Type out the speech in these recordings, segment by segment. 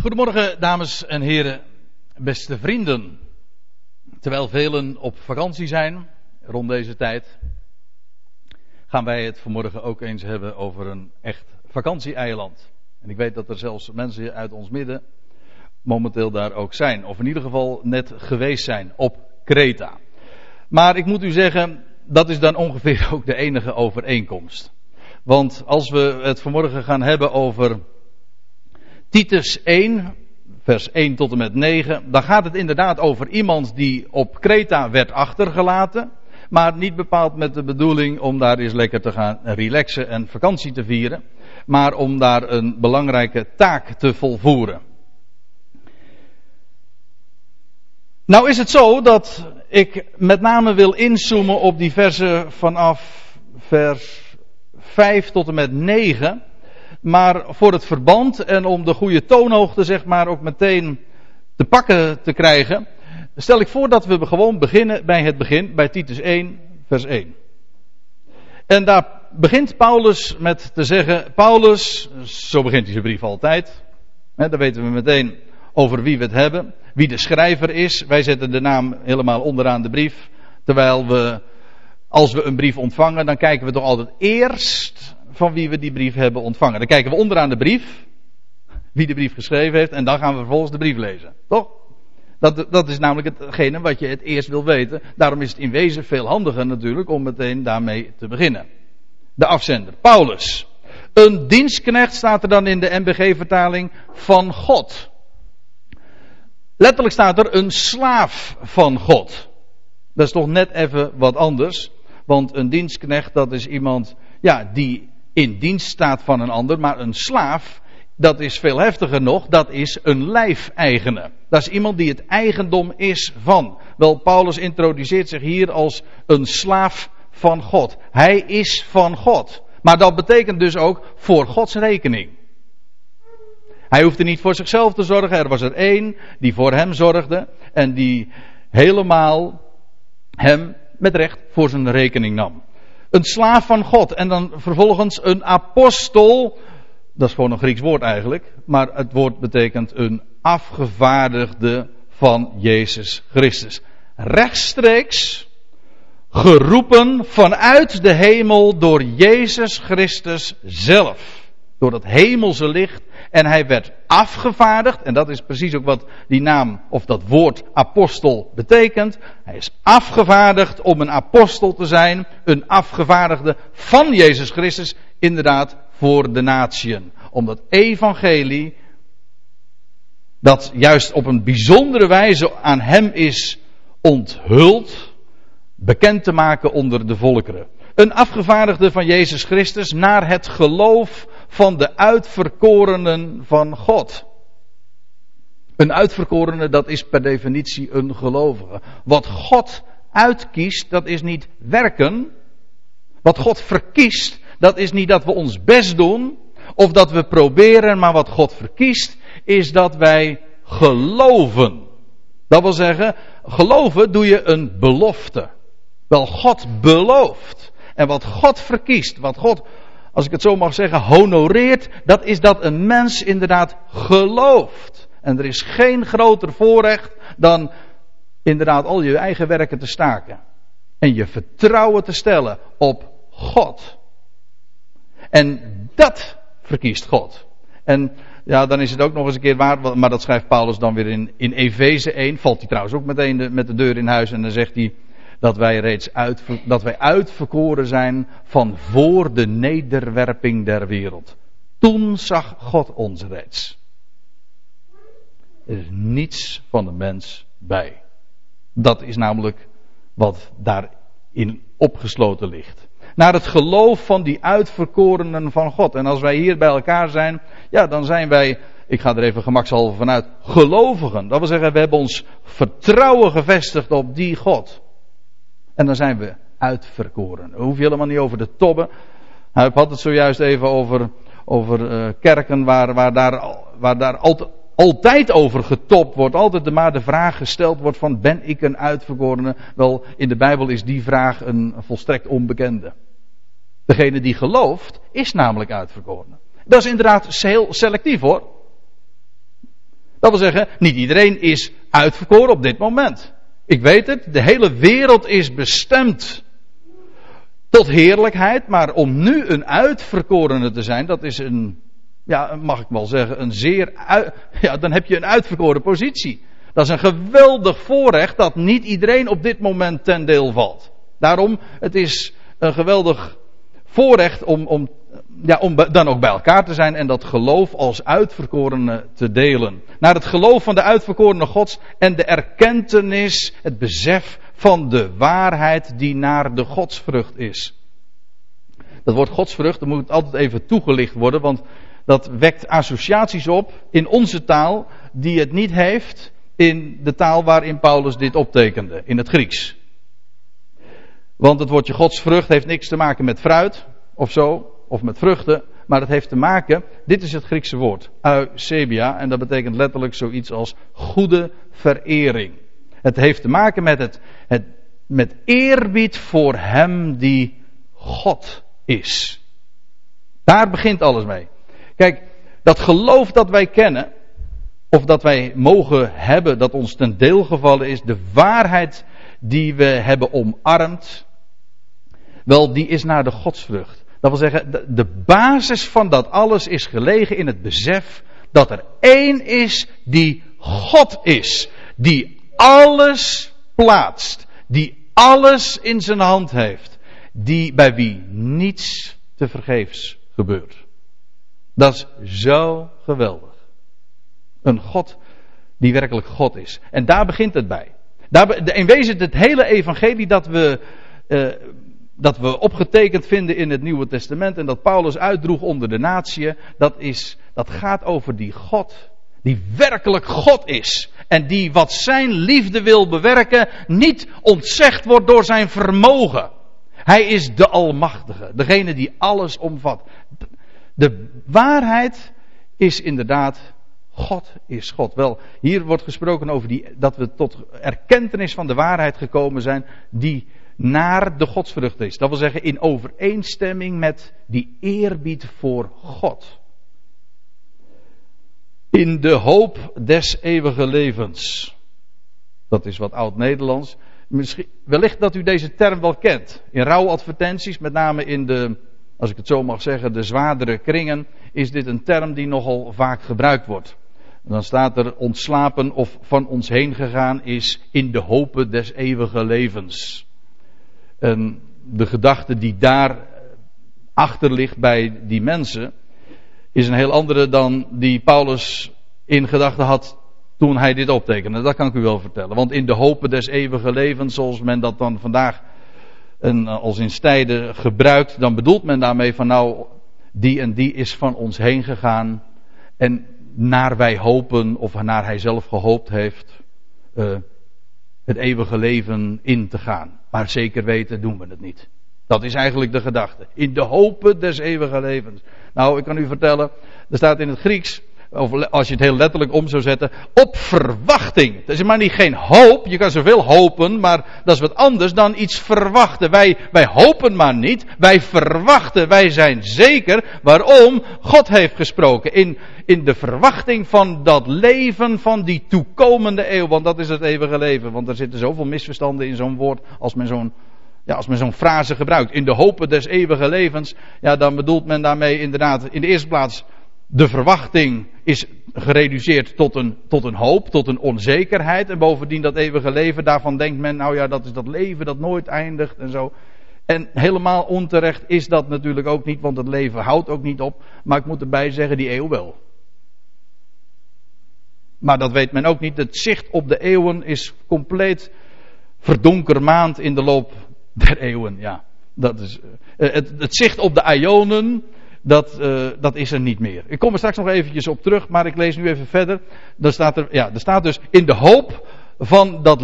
Goedemorgen, dames en heren, beste vrienden. Terwijl velen op vakantie zijn rond deze tijd, gaan wij het vanmorgen ook eens hebben over een echt vakantieeiland. En ik weet dat er zelfs mensen uit ons midden momenteel daar ook zijn, of in ieder geval net geweest zijn op Kreta. Maar ik moet u zeggen, dat is dan ongeveer ook de enige overeenkomst. Want als we het vanmorgen gaan hebben over Titus 1, vers 1 tot en met 9, dan gaat het inderdaad over iemand die op Kreta werd achtergelaten. Maar niet bepaald met de bedoeling om daar eens lekker te gaan relaxen en vakantie te vieren. Maar om daar een belangrijke taak te volvoeren. Nou is het zo dat ik met name wil inzoomen op die versen vanaf vers 5 tot en met 9. Maar voor het verband en om de goede toonhoogte zeg maar ook meteen te pakken te krijgen, stel ik voor dat we gewoon beginnen bij het begin, bij Titus 1, vers 1. En daar begint Paulus met te zeggen, Paulus, zo begint hij zijn brief altijd, hè, dan weten we meteen over wie we het hebben, wie de schrijver is. Wij zetten de naam helemaal onderaan de brief, terwijl we, als we een brief ontvangen, dan kijken we toch altijd eerst van wie we die brief hebben ontvangen. Dan kijken we onderaan de brief, wie de brief geschreven heeft, en dan gaan we vervolgens de brief lezen. Toch? Dat, dat is namelijk hetgene wat je het eerst wil weten. Daarom is het in wezen veel handiger natuurlijk om meteen daarmee te beginnen. De afzender, Paulus. Een dienstknecht staat er dan in de MBG-vertaling van God. Letterlijk staat er een slaaf van God. Dat is toch net even wat anders. Want een dienstknecht, dat is iemand ja, die in dienst staat van een ander, maar een slaaf, dat is veel heftiger nog, dat is een lijfeigene. Dat is iemand die het eigendom is van. Wel, Paulus introduceert zich hier als een slaaf van God. Hij is van God. Maar dat betekent dus ook voor Gods rekening. Hij hoefde niet voor zichzelf te zorgen. Er was er één die voor hem zorgde. En die helemaal hem met recht voor zijn rekening nam. Een slaaf van God. En dan vervolgens een apostel. Dat is gewoon een Grieks woord eigenlijk. Maar het woord betekent een afgevaardigde van Jezus Christus. Rechtstreeks geroepen vanuit de hemel door Jezus Christus zelf. Door dat hemelse licht en hij werd afgevaardigd, en dat is precies ook wat die naam of dat woord apostel betekent. Hij is afgevaardigd om een apostel te zijn, een afgevaardigde van Jezus Christus, inderdaad voor de natieën. Om dat evangelie, dat juist op een bijzondere wijze aan hem is onthuld, bekend te maken onder de volkeren. Een afgevaardigde van Jezus Christus naar het geloof van de uitverkorenen van God. Een uitverkorene, dat is per definitie een gelovige. Wat God uitkiest, dat is niet werken. Wat God verkiest, dat is niet dat we ons best doen of dat we proberen, maar wat God verkiest, is dat wij geloven. Dat wil zeggen, geloven doe je een belofte. Wel, God belooft. En wat God verkiest, wat God als ik het zo mag zeggen, honoreert, dat is dat een mens inderdaad gelooft. En er is geen groter voorrecht dan inderdaad al je eigen werken te staken. En je vertrouwen te stellen op God. En dat verkiest God. En ja, dan is het ook nog eens een keer waar, maar dat schrijft Paulus dan weer in, in Efeze 1. Valt hij trouwens ook meteen met de deur in huis en dan zegt hij dat wij reeds uit, dat wij uitverkoren zijn van voor de nederwerping der wereld. Toen zag God ons reeds. Er is niets van de mens bij. Dat is namelijk wat daarin opgesloten ligt. Naar het geloof van die uitverkorenen van God. En als wij hier bij elkaar zijn, ja, dan zijn wij, ik ga er even gemakshalve vanuit, gelovigen. Dat wil zeggen, we hebben ons vertrouwen gevestigd op die God. En dan zijn we uitverkoren. Hoef je helemaal niet over te tobben. Hij had het zojuist even over, over uh, kerken waar, waar daar, waar daar altijd, altijd over getopt wordt. Altijd de, maar de vraag gesteld wordt van ben ik een uitverkorene? Wel, in de Bijbel is die vraag een volstrekt onbekende. Degene die gelooft is namelijk uitverkoren. Dat is inderdaad heel selectief hoor. Dat wil zeggen, niet iedereen is uitverkoren op dit moment. Ik weet het, de hele wereld is bestemd tot heerlijkheid, maar om nu een uitverkorene te zijn, dat is een, ja, mag ik wel zeggen, een zeer, ja, dan heb je een uitverkoren positie. Dat is een geweldig voorrecht dat niet iedereen op dit moment ten deel valt. Daarom, het is een geweldig voorrecht om, om, ja, om dan ook bij elkaar te zijn en dat geloof als uitverkorene te delen. Naar het geloof van de uitverkorene Gods en de erkentenis, het besef van de waarheid die naar de godsvrucht is. Dat woord godsvrucht, dat moet altijd even toegelicht worden, want dat wekt associaties op in onze taal die het niet heeft in de taal waarin Paulus dit optekende, in het Grieks. Want het woordje godsvrucht heeft niks te maken met fruit of zo, of met vruchten, maar het heeft te maken, dit is het Griekse woord, eusebia, en dat betekent letterlijk zoiets als goede verering. Het heeft te maken met, het, met eerbied voor Hem die God is. Daar begint alles mee. Kijk, dat geloof dat wij kennen, of dat wij mogen hebben, dat ons ten deel gevallen is, de waarheid die we hebben omarmd, wel, die is naar de godsvrucht. Dat wil zeggen, de, basis van dat alles is gelegen in het besef dat er één is die God is. Die alles plaatst. Die alles in zijn hand heeft. Die bij wie niets te vergeefs gebeurt. Dat is zo geweldig. Een God die werkelijk God is. En daar begint het bij. In wezen het hele evangelie dat we uh, dat we opgetekend vinden in het Nieuwe Testament en dat Paulus uitdroeg onder de natie, dat, is, dat gaat over die God, die werkelijk God is. En die wat zijn liefde wil bewerken, niet ontzegd wordt door zijn vermogen. Hij is de Almachtige, degene die alles omvat. De waarheid is inderdaad, God is God. Wel, hier wordt gesproken over die, dat we tot erkentenis van de waarheid gekomen zijn, die naar de godsvrucht is. Dat wil zeggen in overeenstemming met die eerbied voor God. In de hoop des eeuwige levens. Dat is wat oud-Nederlands. Wellicht dat u deze term wel kent. In rouwadvertenties, met name in de, als ik het zo mag zeggen, de zwaardere kringen, is dit een term die nogal vaak gebruikt wordt. dan staat er ontslapen of van ons heen gegaan is in de hoop des eeuwige levens. En de gedachte die daar achter ligt bij die mensen, is een heel andere dan die Paulus in gedachten had toen hij dit optekende. Dat kan ik u wel vertellen. Want in de hopen des eeuwige levens, zoals men dat dan vandaag en als in stijden gebruikt, dan bedoelt men daarmee van nou, die en die is van ons heen gegaan. En naar wij hopen, of naar hij zelf gehoopt heeft, uh, het eeuwige leven in te gaan. Maar zeker weten doen we het niet. Dat is eigenlijk de gedachte. In de hopen des eeuwige levens. Nou, ik kan u vertellen, er staat in het Grieks, of als je het heel letterlijk om zou zetten, op verwachting. Het is maar niet geen hoop, je kan zoveel hopen, maar dat is wat anders dan iets verwachten. Wij, wij hopen maar niet, wij verwachten, wij zijn zeker. Waarom? God heeft gesproken in, in de verwachting van dat leven van die toekomende eeuw, want dat is het eeuwige leven. Want er zitten zoveel misverstanden in zo'n woord als men zo'n ja, als men zo'n frase gebruikt, in de hopen des eeuwige levens, ja, dan bedoelt men daarmee inderdaad in de eerste plaats de verwachting is gereduceerd tot een, tot een hoop, tot een onzekerheid. En bovendien dat eeuwige leven, daarvan denkt men, nou ja, dat is dat leven dat nooit eindigt en zo. En helemaal onterecht is dat natuurlijk ook niet, want het leven houdt ook niet op. Maar ik moet erbij zeggen, die eeuw wel. Maar dat weet men ook niet. Het zicht op de eeuwen is compleet verdonkermaand in de loop der eeuwen. Ja, dat is, eh, het, het zicht op de ionen dat, uh, dat is er niet meer. Ik kom er straks nog eventjes op terug, maar ik lees nu even verder. Dan staat er, ja, er staat dus in de hoop van dat,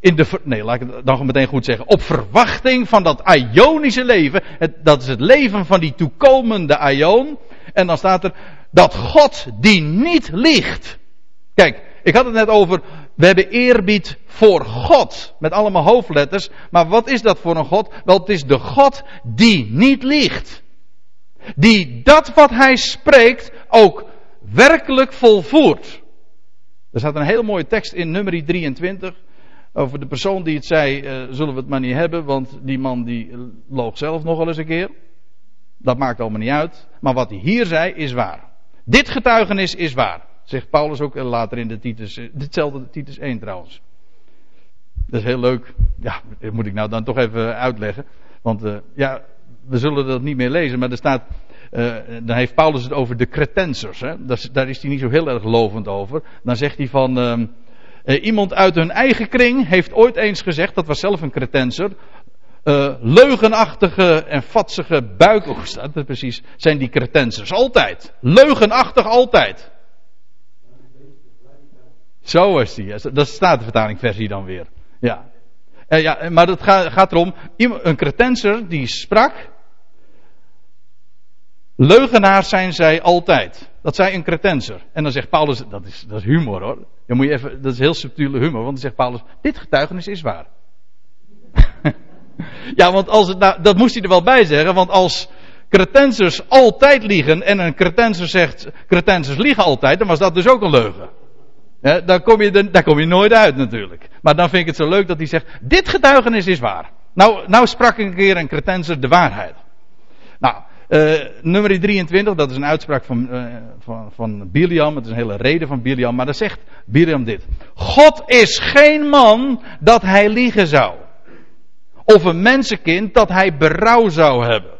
in de, nee, laat ik het dan meteen goed zeggen. Op verwachting van dat Ionische leven. Het, dat is het leven van die toekomende Ion. En dan staat er dat God die niet liegt. Kijk, ik had het net over, we hebben eerbied voor God. Met allemaal hoofdletters. Maar wat is dat voor een God? Wel, het is de God die niet liegt. Die dat wat hij spreekt ook werkelijk volvoert. Er staat een hele mooie tekst in nummer 23. Over de persoon die het zei, uh, zullen we het maar niet hebben, want die man die loog zelf nogal eens een keer. Dat maakt allemaal niet uit. Maar wat hij hier zei is waar. Dit getuigenis is waar. Zegt Paulus ook later in de Titus, ditzelfde Titus 1 trouwens. Dat is heel leuk. Ja, dat moet ik nou dan toch even uitleggen. Want uh, ja, we zullen dat niet meer lezen, maar er staat. Uh, dan heeft Paulus het over de cretensers. Hè? Dat, daar is hij niet zo heel erg lovend over. Dan zegt hij van. Uh, iemand uit hun eigen kring heeft ooit eens gezegd, dat was zelf een cretenser. leugenachtige en vatsige buik. Hoe staat het precies? Zijn die cretensers. Altijd. Leugenachtig altijd. Zo is die. Dat staat de vertalingversie dan weer. Ja. Uh, ja, maar het gaat, gaat erom, een cretenser die sprak. Leugenaars zijn zij altijd. Dat zei een cretenser. En dan zegt Paulus, dat is, dat is humor hoor. Dan moet je even, dat is heel subtiele humor, want dan zegt Paulus, dit getuigenis is waar. ja, want als het nou, dat moest hij er wel bij zeggen, want als cretensers altijd liegen en een cretenser zegt, cretensers liegen altijd, dan was dat dus ook een leugen. Ja, daar, kom je, daar kom je nooit uit natuurlijk. Maar dan vind ik het zo leuk dat hij zegt, dit getuigenis is waar. Nou, nou sprak ik een keer een cretenser de waarheid. Nou, uh, nummer 23, dat is een uitspraak van, uh, van, van Biliam. Het is een hele reden van Biliam. Maar dan zegt Biliam dit. God is geen man dat hij liegen zou. Of een mensenkind dat hij berouw zou hebben.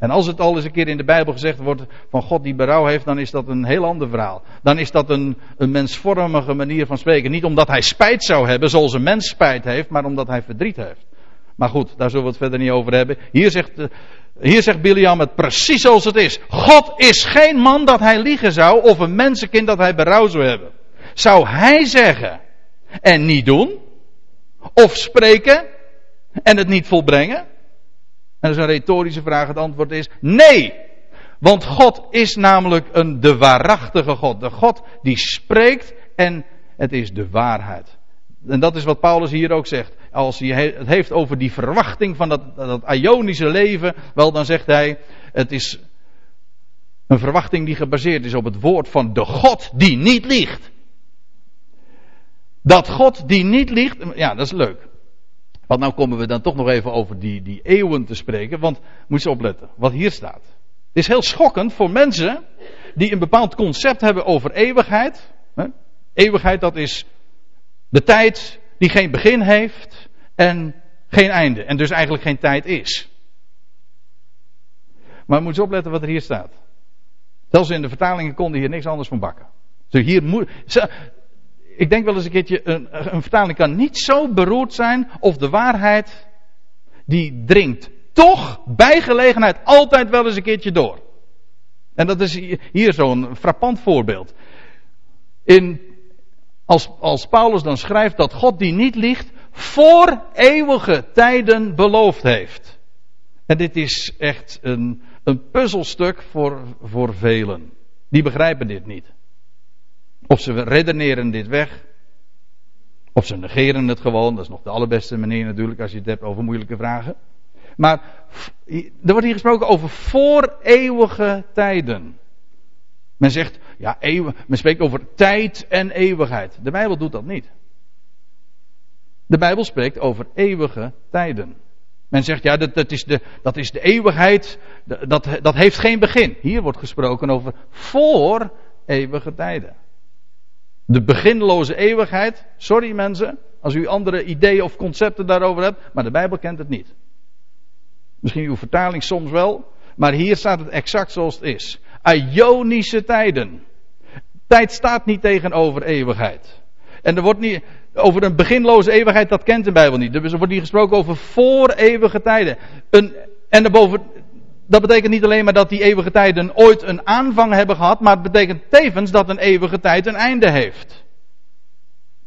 En als het al eens een keer in de Bijbel gezegd wordt van God die berouw heeft, dan is dat een heel ander verhaal. Dan is dat een, een mensvormige manier van spreken. Niet omdat hij spijt zou hebben, zoals een mens spijt heeft, maar omdat hij verdriet heeft. Maar goed, daar zullen we het verder niet over hebben. Hier zegt, eh, hier zegt Biliam het precies zoals het is. God is geen man dat hij liegen zou, of een mensenkind dat hij berouw zou hebben. Zou hij zeggen en niet doen? Of spreken en het niet volbrengen? En dat is een retorische vraag. Het antwoord is nee. Want God is namelijk een, de waarachtige God. De God die spreekt en het is de waarheid. En dat is wat Paulus hier ook zegt. Als hij het heeft over die verwachting van dat, dat Ionische leven, wel dan zegt hij, het is een verwachting die gebaseerd is op het woord van de God die niet liegt. Dat God die niet liegt, ja dat is leuk. Want nou komen we dan toch nog even over die, die eeuwen te spreken. Want moet je opletten, wat hier staat. Het is heel schokkend voor mensen die een bepaald concept hebben over eeuwigheid. Eeuwigheid, dat is de tijd die geen begin heeft en geen einde. En dus eigenlijk geen tijd is. Maar moet je opletten wat er hier staat. Zelfs in de vertalingen konden hier niks anders van bakken. Dus hier moet, ik denk wel eens een keertje, een, een vertaling kan niet zo beroerd zijn of de waarheid, die dringt toch bij gelegenheid altijd wel eens een keertje door. En dat is hier zo'n frappant voorbeeld. In, als, als Paulus dan schrijft dat God die niet liegt, voor eeuwige tijden beloofd heeft. En dit is echt een, een puzzelstuk voor, voor velen. Die begrijpen dit niet. Of ze redeneren dit weg. Of ze negeren het gewoon. Dat is nog de allerbeste manier natuurlijk als je het hebt over moeilijke vragen. Maar er wordt hier gesproken over voor eeuwige tijden. Men zegt, ja, eeuwen, men spreekt over tijd en eeuwigheid. De Bijbel doet dat niet. De Bijbel spreekt over eeuwige tijden. Men zegt, ja, dat, dat, is, de, dat is de eeuwigheid, dat, dat heeft geen begin. Hier wordt gesproken over voor eeuwige tijden. De beginloze eeuwigheid. Sorry mensen, als u andere ideeën of concepten daarover hebt, maar de Bijbel kent het niet. Misschien uw vertaling soms wel, maar hier staat het exact zoals het is. Ionische tijden. Tijd staat niet tegenover eeuwigheid. En er wordt niet, over een beginloze eeuwigheid, dat kent de Bijbel niet. Er wordt hier gesproken over voor eeuwige tijden. Een, en daarboven, dat betekent niet alleen maar dat die eeuwige tijden ooit een aanvang hebben gehad, maar het betekent tevens dat een eeuwige tijd een einde heeft.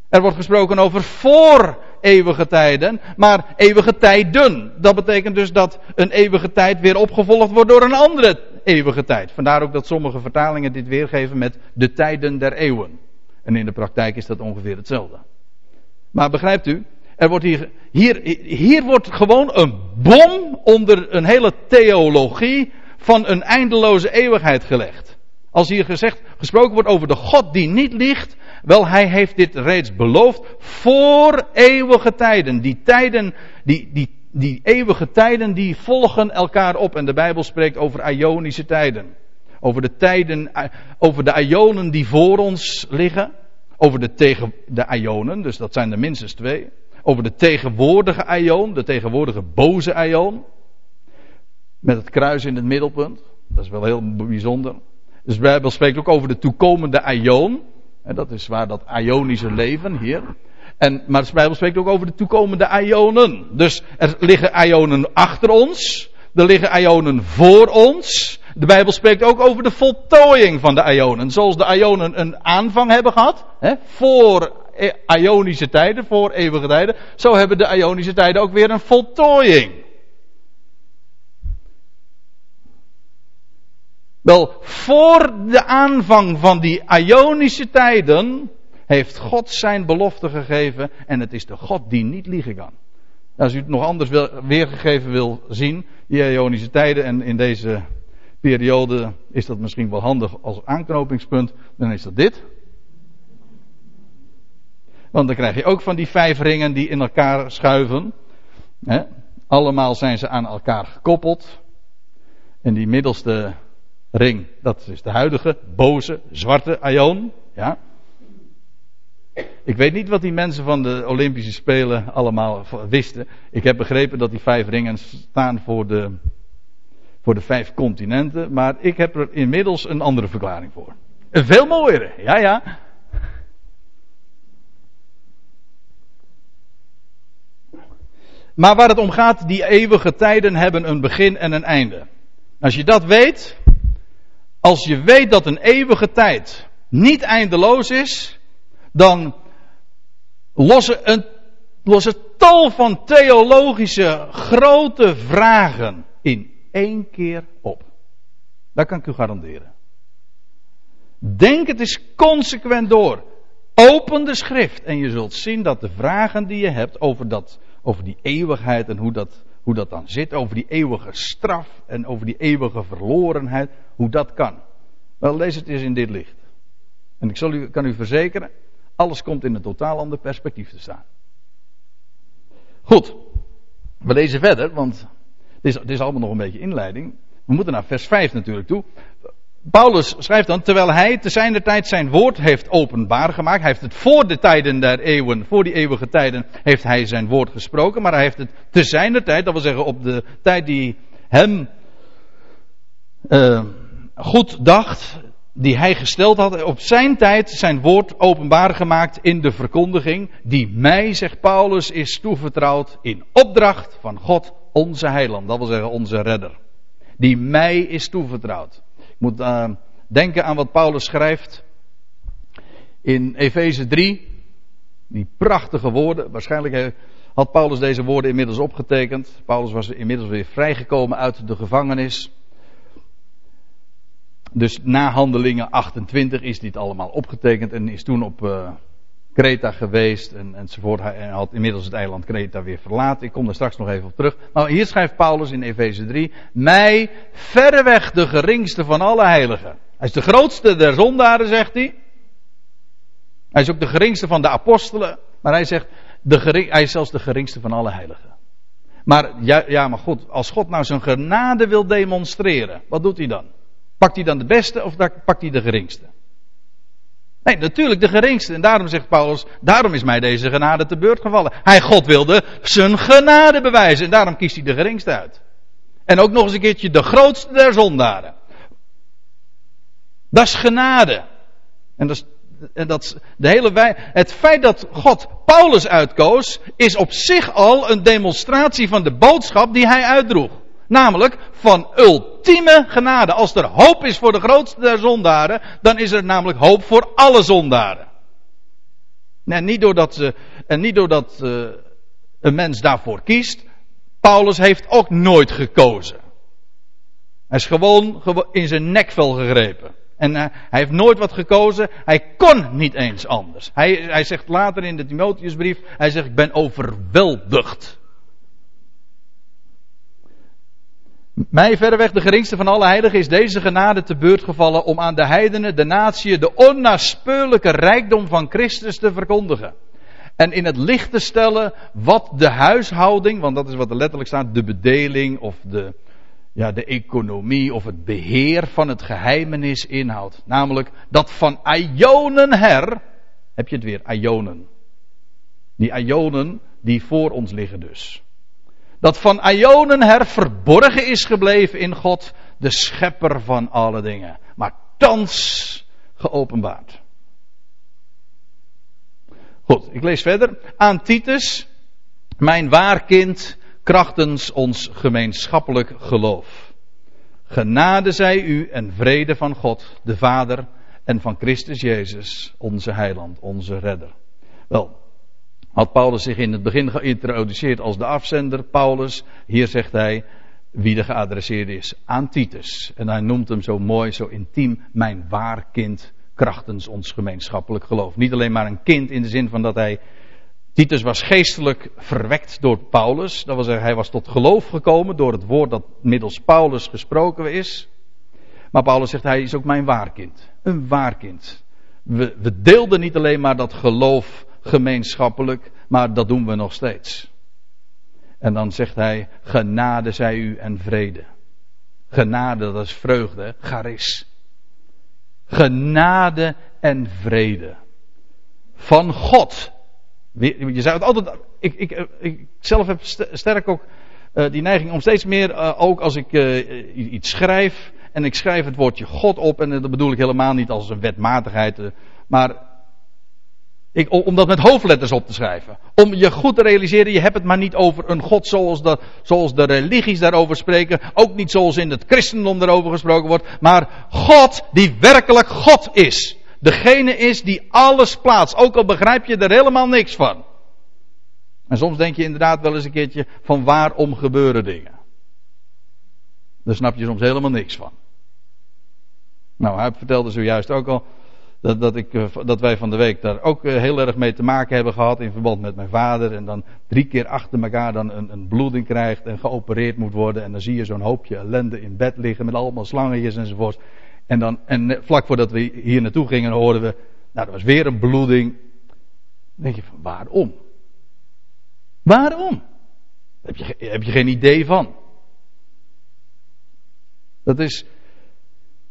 Er wordt gesproken over voor eeuwige tijden, maar eeuwige tijden. Dat betekent dus dat een eeuwige tijd weer opgevolgd wordt door een andere eeuwige tijd. Vandaar ook dat sommige vertalingen dit weergeven met de tijden der eeuwen. En in de praktijk is dat ongeveer hetzelfde. Maar begrijpt u, er wordt hier, hier, hier wordt gewoon een bom onder een hele theologie van een eindeloze eeuwigheid gelegd. Als hier gezegd, gesproken wordt over de God die niet liegt, Wel, hij heeft dit reeds beloofd voor eeuwige tijden. Die tijden, die, die, die eeuwige tijden, die volgen elkaar op. En de Bijbel spreekt over Ionische tijden. Over de tijden, over de Ionen die voor ons liggen. Over de, tegen, de Ionen, dus dat zijn er minstens twee. Over de tegenwoordige Ion, de tegenwoordige boze Ion. Met het kruis in het middelpunt. Dat is wel heel bijzonder. Dus de Bijbel spreekt ook over de toekomende Ion. En dat is waar dat Ionische leven hier. En, maar de Bijbel spreekt ook over de toekomende Ionen. Dus er liggen Ionen achter ons. Er liggen Ionen voor ons. De Bijbel spreekt ook over de voltooiing van de Ionen. Zoals de Ionen een aanvang hebben gehad. Hè, voor Ionische tijden, voor eeuwige tijden. Zo hebben de Ionische tijden ook weer een voltooiing. Wel, voor de aanvang van die Ionische tijden heeft God zijn belofte gegeven en het is de God die niet liegen kan. Als u het nog anders weergegeven wil zien, die Ionische tijden en in deze periode is dat misschien wel handig als aanknopingspunt, dan is dat dit. Want dan krijg je ook van die vijf ringen die in elkaar schuiven. Allemaal zijn ze aan elkaar gekoppeld. En die middelste ring, dat is de huidige, boze, zwarte Aion. Ja. Ik weet niet wat die mensen van de Olympische Spelen allemaal wisten. Ik heb begrepen dat die vijf ringen staan voor de, voor de vijf continenten. Maar ik heb er inmiddels een andere verklaring voor. Een veel mooiere, ja ja. Maar waar het om gaat, die eeuwige tijden hebben een begin en een einde. Als je dat weet, als je weet dat een eeuwige tijd niet eindeloos is, dan lossen, een, lossen tal van theologische grote vragen in één keer op. Dat kan ik u garanderen. Denk het eens consequent door. Open de schrift en je zult zien dat de vragen die je hebt over, dat, over die eeuwigheid en hoe dat, hoe dat dan zit, over die eeuwige straf en over die eeuwige verlorenheid, hoe dat kan. Wel, lees het eens in dit licht. En ik zal u, kan u verzekeren, alles komt in een totaal ander perspectief te staan. Goed, we lezen verder, want het is, het is allemaal nog een beetje inleiding. We moeten naar vers 5 natuurlijk toe. Paulus schrijft dan, terwijl hij te zijner tijd zijn woord heeft openbaar gemaakt. Hij heeft het voor de tijden der eeuwen, voor die eeuwige tijden, heeft hij zijn woord gesproken. Maar hij heeft het te zijner tijd, dat wil zeggen op de tijd die hem uh, goed dacht, die hij gesteld had, op zijn tijd zijn woord openbaar gemaakt in de verkondiging, die mij, zegt Paulus, is toevertrouwd in opdracht van God, onze heiland. Dat wil zeggen onze redder. Die mij is toevertrouwd moet uh, denken aan wat Paulus schrijft in Efeze 3. Die prachtige woorden. Waarschijnlijk had Paulus deze woorden inmiddels opgetekend. Paulus was inmiddels weer vrijgekomen uit de gevangenis. Dus na handelingen 28 is dit allemaal opgetekend en is toen op uh, Kreta geweest en, enzovoort. Hij had inmiddels het eiland Kreta weer verlaten. Ik kom daar straks nog even op terug. Maar hier schrijft Paulus in Efeze 3. Mij verreweg de geringste van alle heiligen. Hij is de grootste der zondaren, zegt hij. Hij is ook de geringste van de apostelen. Maar hij zegt, de gering, hij is zelfs de geringste van alle heiligen. Maar ja, ja, maar goed, als God nou zijn genade wil demonstreren, wat doet hij dan? Pakt hij dan de beste of pakt hij de geringste? Nee, natuurlijk de geringste. En daarom zegt Paulus, daarom is mij deze genade te beurt gevallen. Hij, God wilde zijn genade bewijzen. En daarom kiest hij de geringste uit. En ook nog eens een keertje de grootste der zondaren. Dat is genade. En dat is, en dat is de hele wij. Het feit dat God Paulus uitkoos, is op zich al een demonstratie van de boodschap die hij uitdroeg. Namelijk van ultieme genade. Als er hoop is voor de grootste der zondaren, dan is er namelijk hoop voor alle zondaren. Nee, niet doordat, ze, en niet doordat uh, een mens daarvoor kiest. Paulus heeft ook nooit gekozen. Hij is gewoon, in zijn nekvel gegrepen. En uh, hij heeft nooit wat gekozen. Hij kon niet eens anders. Hij, hij zegt later in de Timotheusbrief, hij zegt ik ben overweldigd Mij verreweg de geringste van alle heiligen is deze genade te beurt gevallen om aan de heidenen, de natie, de onnaspeurlijke rijkdom van Christus te verkondigen. En in het licht te stellen wat de huishouding, want dat is wat er letterlijk staat, de bedeling of de, ja, de economie of het beheer van het geheimenis inhoudt. Namelijk dat van Ionen her, heb je het weer, Ionen. Die Ionen die voor ons liggen dus. Dat van Ionen her verborgen is gebleven in God, de schepper van alle dingen. Maar thans geopenbaard. Goed, ik lees verder. Aan Titus, mijn waarkind, krachtens ons gemeenschappelijk geloof. Genade zij u en vrede van God, de Vader, en van Christus Jezus, onze heiland, onze redder. Wel, had Paulus zich in het begin geïntroduceerd als de afzender, Paulus. Hier zegt hij wie de geadresseerde is, aan Titus. En hij noemt hem zo mooi, zo intiem, mijn waar kind, krachtens ons gemeenschappelijk geloof. Niet alleen maar een kind in de zin van dat hij Titus was geestelijk verwekt door Paulus. Dat zeggen, hij was tot geloof gekomen door het woord dat middels Paulus gesproken is. Maar Paulus zegt, hij is ook mijn waarkind. Een waarkind. We, we deelden niet alleen maar dat geloof gemeenschappelijk, maar dat doen we nog steeds. En dan zegt hij, genade zij u en vrede. Genade, dat is vreugde, charis. Genade en vrede. Van God. Je zou het altijd, ik, ik, ik zelf heb sterk ook uh, die neiging om steeds meer, uh, ook als ik uh, iets schrijf, en ik schrijf het woordje God op, en dat bedoel ik helemaal niet als een wetmatigheid, maar ik, om dat met hoofdletters op te schrijven. Om je goed te realiseren, je hebt het maar niet over een God zoals de, zoals de religies daarover spreken. Ook niet zoals in het christendom daarover gesproken wordt. Maar God die werkelijk God is. Degene is die alles plaatst. Ook al begrijp je er helemaal niks van. En soms denk je inderdaad wel eens een keertje van waarom gebeuren dingen. Daar snap je soms helemaal niks van. Nou, hij vertelde zojuist ook al dat, dat, ik, eh, dat wij van de week daar ook eh, heel erg mee te maken hebben gehad in verband met mijn vader. En dan drie keer achter elkaar dan een, een bloeding krijgt en geopereerd moet worden. En dan zie je zo'n hoopje ellende in bed liggen met allemaal slangetjes enzovoort. En, dan, en vlak voordat we hier naartoe gingen hoorden we, nou er was weer een bloeding. Dan denk je van waarom? Waarom? Heb je, heb je geen idee van. Dat is,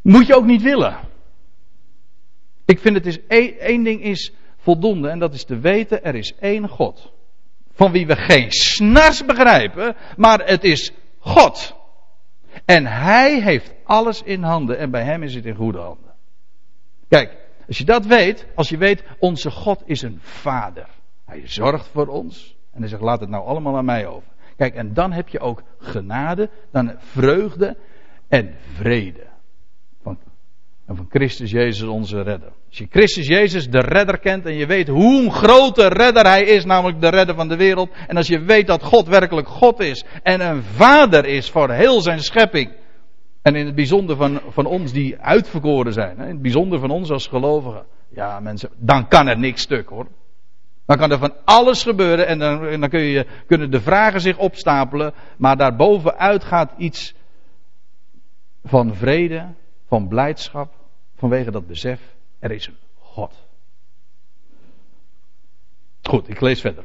moet je ook niet willen. Ik vind het is één ding is voldoende en dat is te weten er is één God. Van wie we geen snars begrijpen, maar het is God. En hij heeft alles in handen en bij hem is het in goede handen. Kijk, als je dat weet, als je weet, onze God is een vader. Hij zorgt voor ons en hij zegt laat het nou allemaal aan mij over. Kijk, en dan heb je ook genade, dan vreugde en vrede van Christus Jezus onze redder. Als je Christus Jezus de redder kent en je weet hoe grote redder hij is, namelijk de redder van de wereld. En als je weet dat God werkelijk God is en een vader is voor heel zijn schepping. En in het bijzonder van, van ons die uitverkoren zijn. In het bijzonder van ons als gelovigen. Ja mensen, dan kan er niks stuk hoor. Dan kan er van alles gebeuren en dan, dan kun je, kunnen de vragen zich opstapelen. Maar daarbovenuit gaat iets van vrede, van blijdschap vanwege dat besef, er is een God. Goed, ik lees verder.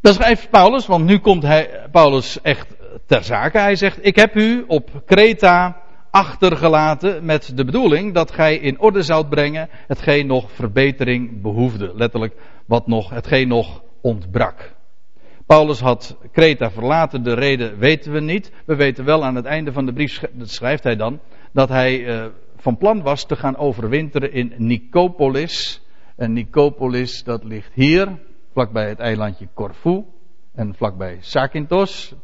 Dan schrijft Paulus, want nu komt hij, Paulus echt ter zake. Hij zegt, ik heb u op Kreta achtergelaten met de bedoeling dat gij in orde zoudt brengen hetgeen nog verbetering behoefde. Letterlijk, wat nog, hetgeen nog ontbrak. Paulus had Kreta verlaten, de reden weten we niet. We weten wel aan het einde van de brief, dat schrijft hij dan, dat hij uh, van plan was te gaan overwinteren in Nicopolis. En Nicopolis, dat ligt hier, vlakbij het eilandje Corfu. En vlakbij Zakynthos.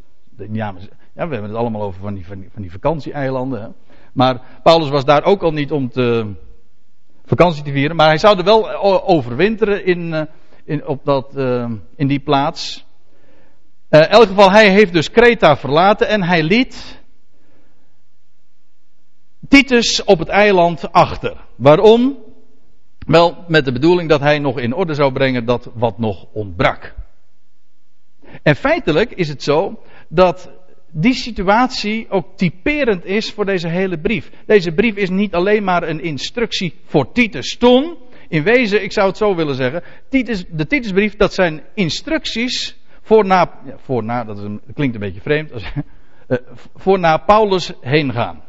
Ja, we hebben het allemaal over van die, van die, van. Maar Paulus was daar ook al niet om te, vakantie te vieren. Maar hij zou er wel overwinteren in, eh, in, op dat, in die plaats. Uh, in elk geval, hij heeft dus Kreta verlaten en hij liet Titus op het eiland achter. Waarom? Wel, met de bedoeling dat hij nog in orde zou brengen dat wat nog ontbrak. En feitelijk is het zo dat die situatie ook typerend is voor deze hele brief. Deze brief is niet alleen maar een instructie voor Titus toen. In wezen, ik zou het zo willen zeggen, Titus, de Titusbrief, dat zijn instructies voor na, voor na dat, klinkt een beetje vreemd, uh, voor naar Paulus heen gaan.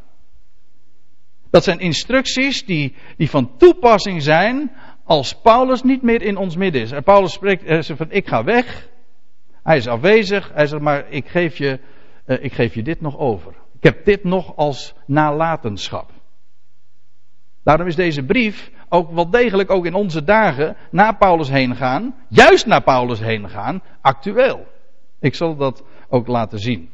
Dat zijn instructies die, die van toepassing zijn als Paulus niet meer in ons midden is. En Paulus spreekt hij zegt van ik ga weg. Hij is afwezig. Hij zegt maar ik geef je, uh, ik geef je dit nog over. Ik heb dit nog als nalatenschap. Daarom is deze brief ook wel degelijk ook in onze dagen naar Paulus heen gaan, juist naar Paulus heen gaan, actueel. Ik zal dat ook laten zien.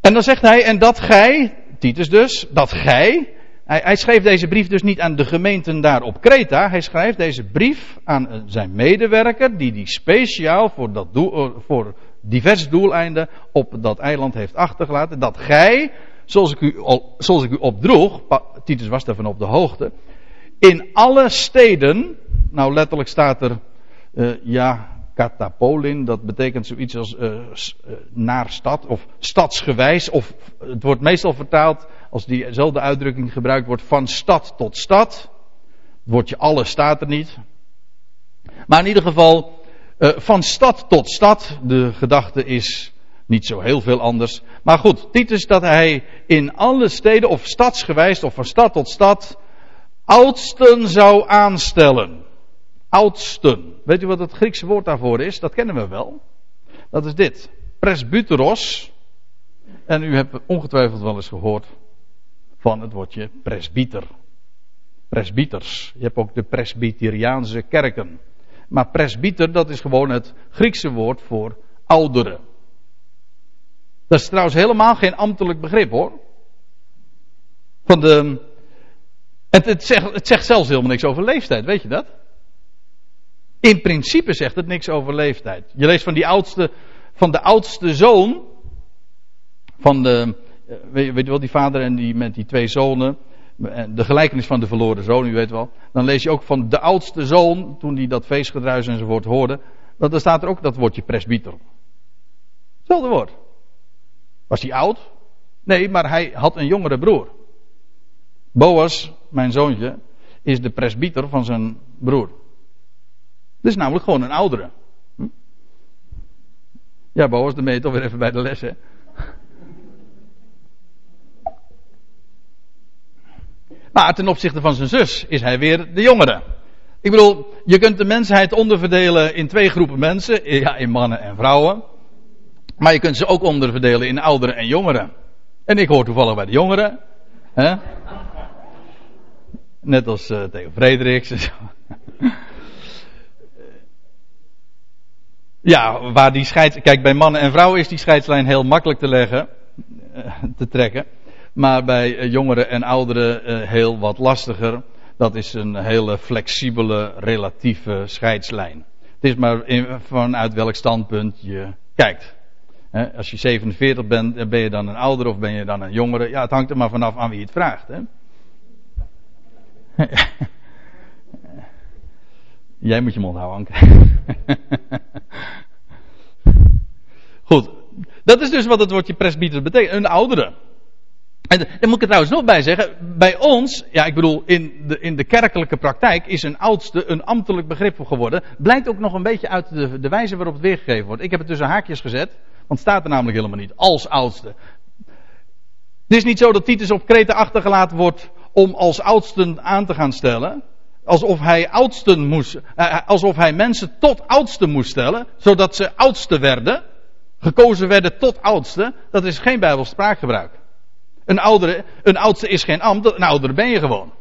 En dan zegt hij, en dat gij, Titus dus, dat gij, hij, hij, schreef deze brief dus niet aan de gemeenten daar op Kreta, hij schrijft deze brief aan zijn medewerker, die die speciaal voor, dat doel, eh, voor divers doeleinden op dat eiland heeft achtergelaten, dat gij, zoals ik u, zoals ik u opdroeg, Titus was daarvan op de hoogte, in alle steden, nou letterlijk staat er, uh, ja, katapolin, dat betekent zoiets als uh, naar stad of stadsgewijs, of het wordt meestal vertaald als diezelfde uitdrukking gebruikt wordt van stad tot stad. Het woordje alle staat er niet. Maar in ieder geval uh, van stad tot stad. De gedachte is niet zo heel veel anders. Maar goed, Titus dat hij in alle steden of stadsgewijs of van stad tot stad oudsten zou aanstellen. Oudsten. Weet u wat het Griekse woord daarvoor is? Dat kennen we wel. Dat is dit. Presbyteros. En u hebt ongetwijfeld wel eens gehoord van het woordje presbyter. Presbyters. Je hebt ook de presbyteriaanse kerken. Maar presbyter, dat is gewoon het Griekse woord voor ouderen. Dat is trouwens helemaal geen ambtelijk begrip hoor. Van de, het, het, zegt, het zegt zelfs helemaal niks over leeftijd, weet je dat? In principe zegt het niks over leeftijd. Je leest van die oudste, van de oudste zoon, van de, eh, weet, je wel, die vader en die met die twee zonen, de gelijkenis van de verloren zoon, u weet wel. Dan lees je ook van de oudste zoon, toen die dat feestgedruis enzovoort hoorde, dat, dan staat er ook dat woordje presbyter. Hetzelfde woord. Was hij oud? Nee, maar hij had een jongere broer. Boas, mijn zoontje, is de presbyter van zijn broer. Dat is namelijk gewoon een oudere. Ja, Boas, dan ben toch weer even bij de les, hè? Maar ten opzichte van zijn zus is hij weer de jongere. Ik bedoel, je kunt de mensheid onderverdelen in twee groepen mensen. Ja, in mannen en vrouwen. Maar je kunt ze ook onderverdelen in ouderen en jongeren. En ik hoor toevallig bij de jongeren. Hè? Net als uh, tegen Frederiks. Ja, waar die scheids... Kijk, bij mannen en vrouwen is die scheidslijn heel makkelijk te leggen. Uh, te trekken. Maar bij uh, jongeren en ouderen heel wat lastiger. Dat is een hele flexibele, relatieve scheidslijn. Het is maar vanuit welk standpunt je kijkt als je 47 bent, ben je dan een oudere of ben je dan een jongere? Ja, het hangt er maar vanaf aan wie het vraagt. Hè? Jij moet je mond houden, Anke. Goed. Dat is dus wat het woordje presbyter betekent. Een oudere. En daar moet ik er trouwens nog bij zeggen. Bij ons, ja ik bedoel in de, in de kerkelijke praktijk is een oudste een ambtelijk begrip geworden. Blijkt ook nog een beetje uit de, de wijze waarop het weergegeven wordt. Ik heb het tussen haakjes gezet. Want het staat er namelijk helemaal niet. Als oudste. Het is niet zo dat Titus op Kreta achtergelaten wordt om als oudsten aan te gaan stellen. Alsof hij oudsten moest, eh, eh, alsof hij mensen tot oudsten moest stellen, zodat ze oudste werden, gekozen werden tot oudste. Dat is geen Bijbels spraakgebruik. Een oudere, een oudste is geen ambt, een oudere ben je gewoon.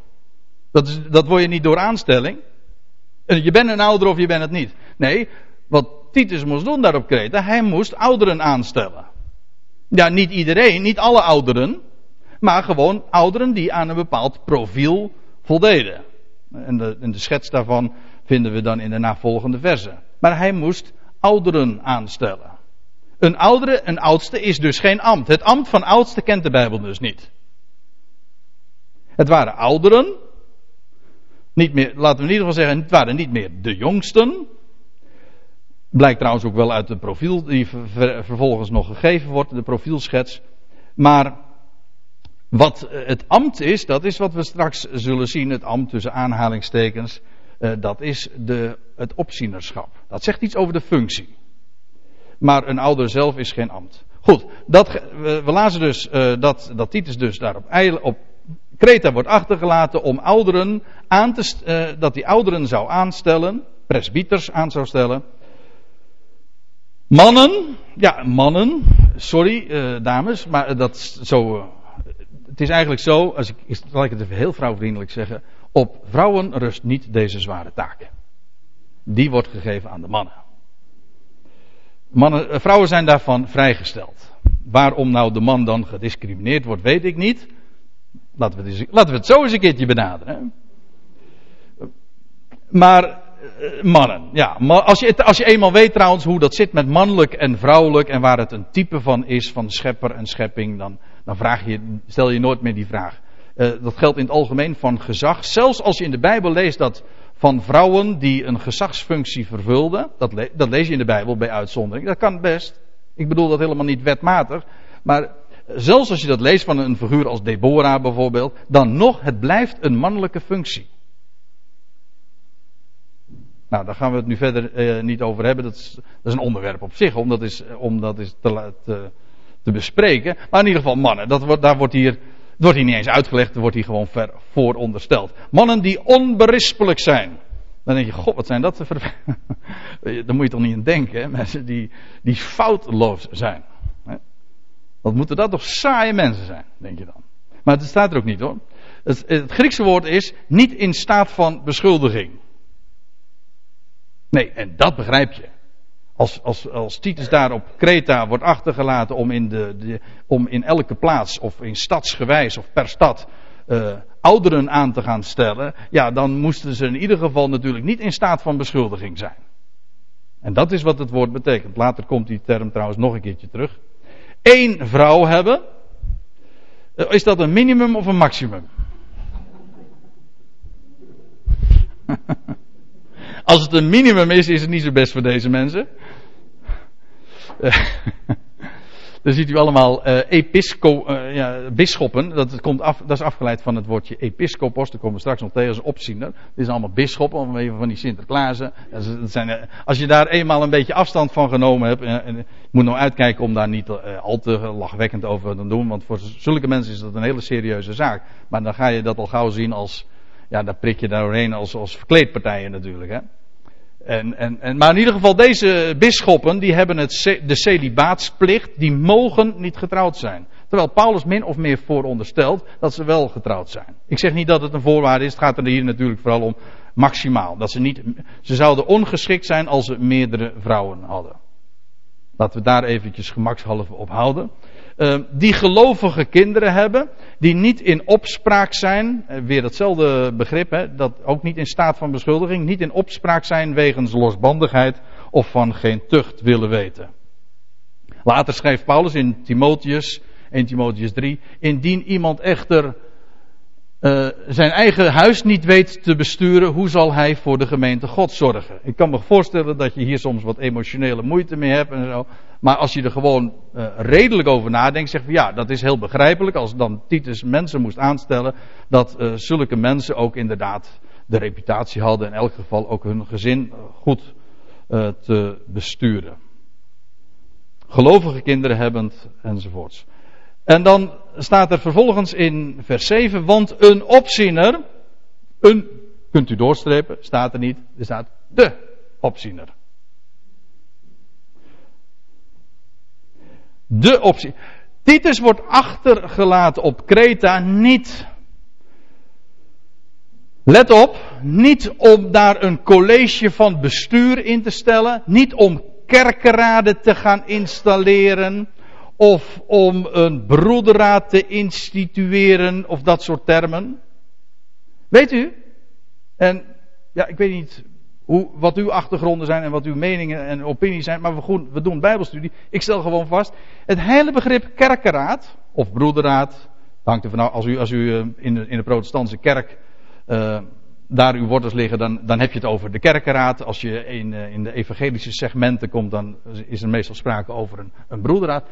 Dat, is, dat word je niet door aanstelling. Je bent een ouder of je bent het niet. Nee, wat Titus moest doen daar op Kreta, hij moest ouderen aanstellen. Ja, niet iedereen, niet alle ouderen, maar gewoon ouderen die aan een bepaald profiel voldeden. En de, en de schets daarvan vinden we dan in de navolgende versen. Maar hij moest ouderen aanstellen. Een oudere, een oudste is dus geen ambt. Het ambt van oudste kent de Bijbel dus niet. Het waren ouderen. Niet meer, laten we in ieder geval zeggen, het waren niet meer de jongsten. Blijkt trouwens ook wel uit de profiel die vervolgens nog gegeven wordt, de profielschets. Maar wat het ambt is, dat is wat we straks zullen zien, het ambt tussen aanhalingstekens, uh, dat is de, het opzienerschap. Dat zegt iets over de functie. Maar een ouder zelf is geen ambt. Goed, dat, we, we lazen dus uh, dat, dat Titus dus daar op, op Kreta wordt achtergelaten om ouderen aan te, dat die ouderen zou aanstellen, presbyters aan zou stellen. Mannen, ja, mannen, sorry dames, maar dat zo. Het is eigenlijk zo, als ik, zal ik het even heel vrouwvriendelijk zeggen. Op vrouwen rust niet deze zware taak. Die wordt gegeven aan de mannen. mannen vrouwen zijn daarvan vrijgesteld. Waarom nou de man dan gediscrimineerd wordt, weet ik niet. Laten we het, laten we het zo eens een keertje benaderen. Maar eh, mannen, ja. Als je, als je eenmaal weet trouwens hoe dat zit met mannelijk en vrouwelijk en waar het een type van is, van schepper en schepping, dan, dan vraag je, stel je nooit meer die vraag. Uh, dat geldt in het algemeen van gezag. Zelfs als je in de Bijbel leest dat van vrouwen die een gezagsfunctie vervulden, dat, le dat lees je in de Bijbel bij uitzondering, dat kan best. Ik bedoel dat helemaal niet wetmatig, maar zelfs als je dat leest van een figuur als Deborah bijvoorbeeld, dan nog, het blijft een mannelijke functie. Nou, daar gaan we het nu verder eh, niet over hebben. Dat is, dat is, een onderwerp op zich, om dat is, om dat is te, te, te bespreken. Maar in ieder geval mannen, dat wordt, daar wordt hier, wordt hier niet eens uitgelegd, wordt hier gewoon ver voorondersteld. Mannen die onberispelijk zijn. Dan denk je, god, wat zijn dat ver... Daar moet je toch niet aan denken, hè? mensen die, die foutloos zijn. Wat moeten dat toch saaie mensen zijn, denk je dan. Maar het staat er ook niet hoor. Het, het Griekse woord is niet in staat van beschuldiging. Nee, en dat begrijp je. Als, als, als Titus daar op Kreta wordt achtergelaten om in, de, om in elke plaats of in stadsgewijs of per stad uh, ouderen aan te gaan stellen, ja, dan moesten ze in ieder geval natuurlijk niet in staat van beschuldiging zijn. En dat is wat het woord betekent. Later komt die term trouwens nog een keertje terug één vrouw hebben, eh, is dat een minimum of een maximum? Als het een minimum is, is het niet zo best voor deze mensen. Dan ziet u allemaal uh, episco, uh, ja, bisschoppen. Dat, komt af, dat is afgeleid van het woordje episcopos. Daar komen we straks nog tegen als opziener. Dit is allemaal bisschoppen, even van die Sinterklaasen. Zijn, als je daar eenmaal een beetje afstand van genomen hebt. en moet nou uitkijken om daar niet al te lachwekkend over te doen. Want voor zulke mensen is dat een hele serieuze zaak. Maar dan ga je dat al gauw zien als. Ja, daar prik je doorheen als, als verkleedpartijen natuurlijk. Hè. En, en, en, maar in ieder geval, deze bisschoppen, die hebben het, de celibaatsplicht, die mogen niet getrouwd zijn. Terwijl Paulus min of meer vooronderstelt dat ze wel getrouwd zijn. Ik zeg niet dat het een voorwaarde is, het gaat er hier natuurlijk vooral om maximaal. Dat ze niet, ze zouden ongeschikt zijn als ze meerdere vrouwen hadden. Laten we daar eventjes gemakshalve op houden. Uh, die gelovige kinderen hebben, die niet in opspraak zijn, uh, weer datzelfde begrip, hè, dat ook niet in staat van beschuldiging, niet in opspraak zijn wegens losbandigheid of van geen tucht willen weten. Later schrijft Paulus in Timotheus, 1 Timotheus 3, indien iemand echter uh, zijn eigen huis niet weet te besturen, hoe zal hij voor de gemeente God zorgen? Ik kan me voorstellen dat je hier soms wat emotionele moeite mee hebt en zo. Maar als je er gewoon uh, redelijk over nadenkt, zeg je ja, dat is heel begrijpelijk. Als dan Titus mensen moest aanstellen, dat uh, zulke mensen ook inderdaad de reputatie hadden, in elk geval ook hun gezin goed te besturen. Gelovige kinderen hebbend enzovoorts. En dan staat er vervolgens in vers 7, want een opziener, een, kunt u doorstrepen, staat er niet, er staat de opziener. De optie. Titus wordt achtergelaten op Kreta niet. Let op, niet om daar een college van bestuur in te stellen, niet om kerkenraden te gaan installeren, of om een broederraad te institueren of dat soort termen. Weet u? En ja, ik weet niet hoe, wat uw achtergronden zijn en wat uw meningen en opinies zijn, maar we, doen bijbelstudie. Ik stel gewoon vast, het hele begrip kerkenraad of broederraad, hangt er vanaf, als u, als u eh, in, de, in de protestantse kerk uh, daar uw wortels liggen, dan, dan heb je het over de kerkenraad. Als je in, eh, in de evangelische segmenten komt, dan is er meestal sprake over een, een broederraad.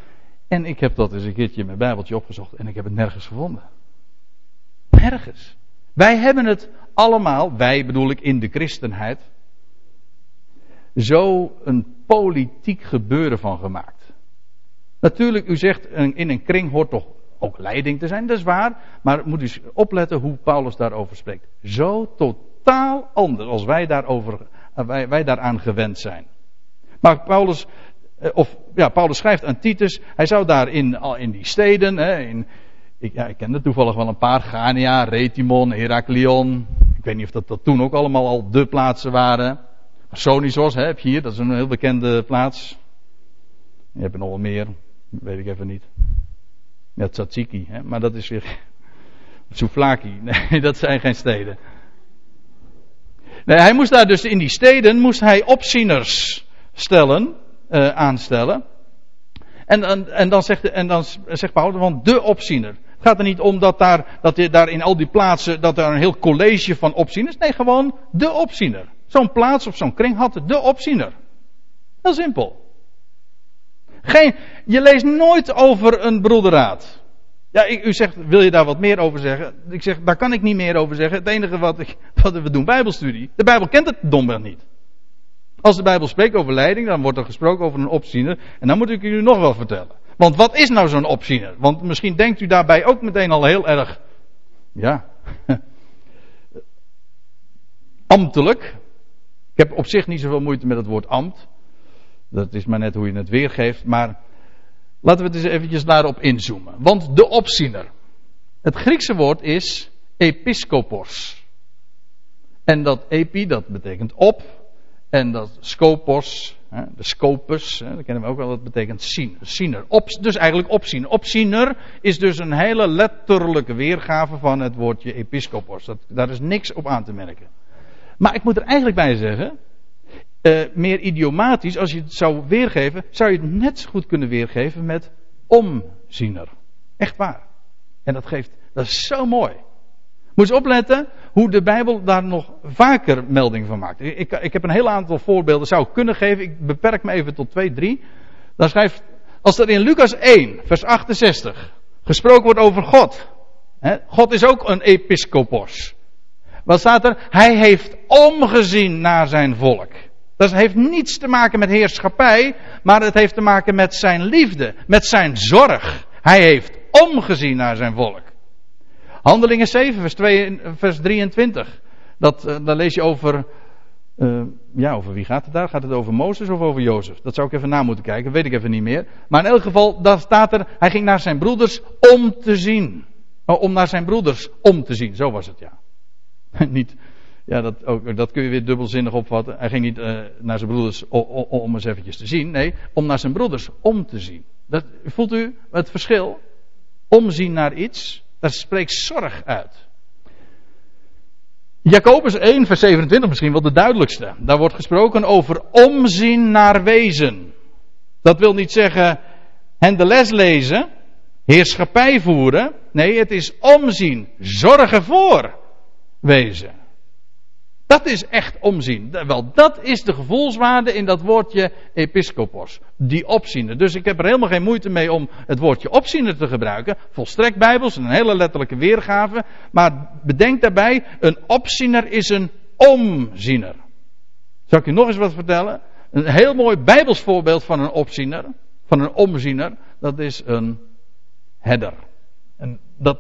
En ik heb dat eens een keertje in mijn Bijbeltje opgezocht en ik heb het nergens gevonden. Nergens. Wij hebben het allemaal, wij bedoel ik in de christenheid, zo een politiek gebeuren van gemaakt. Natuurlijk, u zegt in een kring hoort toch ook leiding te zijn, dat is waar. Maar moet u opletten hoe Paulus daarover spreekt. Zo totaal anders als wij, daarover, wij, wij daaraan gewend zijn. Maar Paulus, of ja, Paulus schrijft aan Titus, hij zou daar in, in die steden, hè, in, ik, ja, ik kende toevallig wel een paar, Gania, Retimon, Heraklion. Ik weet niet of dat, dat toen ook allemaal al de plaatsen waren. Sonisos hè, heb je hier, dat is een heel bekende plaats. Je hebt er nog wel meer, weet ik even niet. Ja, Tsatsiki, hè? maar dat is weer. Souflaki, nee, dat zijn geen steden. Nee, hij moest daar dus in die steden moest hij opzieners stellen, uh, aanstellen. En, en, dan zegt, en dan zegt Paulus, want de opziener. Het gaat er niet om dat daar, dat daar in al die plaatsen, dat er een heel college van opzieners. Nee, gewoon de opziener. Zo'n plaats of zo'n kring had de opziener. Heel simpel. Geen, je leest nooit over een broederraad. Ja, u zegt, wil je daar wat meer over zeggen? Ik zeg, daar kan ik niet meer over zeggen. Het enige wat, ik, wat we doen, bijbelstudie. De bijbel kent het domweg niet. Als de bijbel spreekt over leiding, dan wordt er gesproken over een opziener. En dan moet ik u nog wel vertellen. Want wat is nou zo'n opziener? Want misschien denkt u daarbij ook meteen al heel erg, ja, ambtelijk. Ik heb op zich niet zoveel moeite met het woord ambt. Dat is maar net hoe je het weergeeft. Maar laten we het eens eventjes daarop inzoomen. Want de opziener. Het Griekse woord is episkopos. En dat epi, dat betekent op. En dat scopos, de scopus, dat kennen we ook wel, dat betekent ziener. Op, dus eigenlijk opzien. Opziener is dus een hele letterlijke weergave van het woordje episkopos. Dat, daar is niks op aan te merken. Maar ik moet er eigenlijk bij zeggen, uh, meer idiomatisch, als je het zou weergeven, zou je het net zo goed kunnen weergeven met omziener. Echt waar. En dat geeft, dat is zo mooi. Moet je opletten hoe de Bijbel daar nog vaker melding van maakt. Ik, ik heb een heel aantal voorbeelden, zou ik kunnen geven. Ik beperk me even tot twee, drie. Dan schrijft, als er in Lucas 1, vers 68, gesproken wordt over God. Hè, God is ook een episcopos. Wat staat er? Hij heeft omgezien naar zijn volk. Dat heeft niets te maken met heerschappij, maar het heeft te maken met zijn liefde, met zijn zorg. Hij heeft omgezien naar zijn volk. Handelingen 7, vers, 2, vers 23. Dat, uh, daar lees je over. Uh, ja, over wie gaat het daar? Gaat het over Mozes of over Jozef? Dat zou ik even na moeten kijken, weet ik even niet meer. Maar in elk geval, daar staat er. Hij ging naar zijn broeders om te zien. Oh, om naar zijn broeders om te zien, zo was het ja. niet ja, dat, ook, dat kun je weer dubbelzinnig opvatten. Hij ging niet uh, naar zijn broeders om, om eens eventjes te zien. Nee, om naar zijn broeders om te zien. Dat, voelt u het verschil? Omzien naar iets, dat spreekt zorg uit. Jacobus 1, vers 27 misschien wel de duidelijkste. Daar wordt gesproken over omzien naar wezen. Dat wil niet zeggen hen de les lezen, heerschappij voeren. Nee, het is omzien, zorgen voor wezen. Dat is echt omzien. Wel, dat is de gevoelswaarde in dat woordje episcopos. Die opziener. Dus ik heb er helemaal geen moeite mee om het woordje opziener te gebruiken. Volstrekt bijbels, een hele letterlijke weergave. Maar bedenk daarbij, een opziener is een omziener. Zal ik u nog eens wat vertellen? Een heel mooi bijbels voorbeeld van een opziener, van een omziener, dat is een herder. En dat,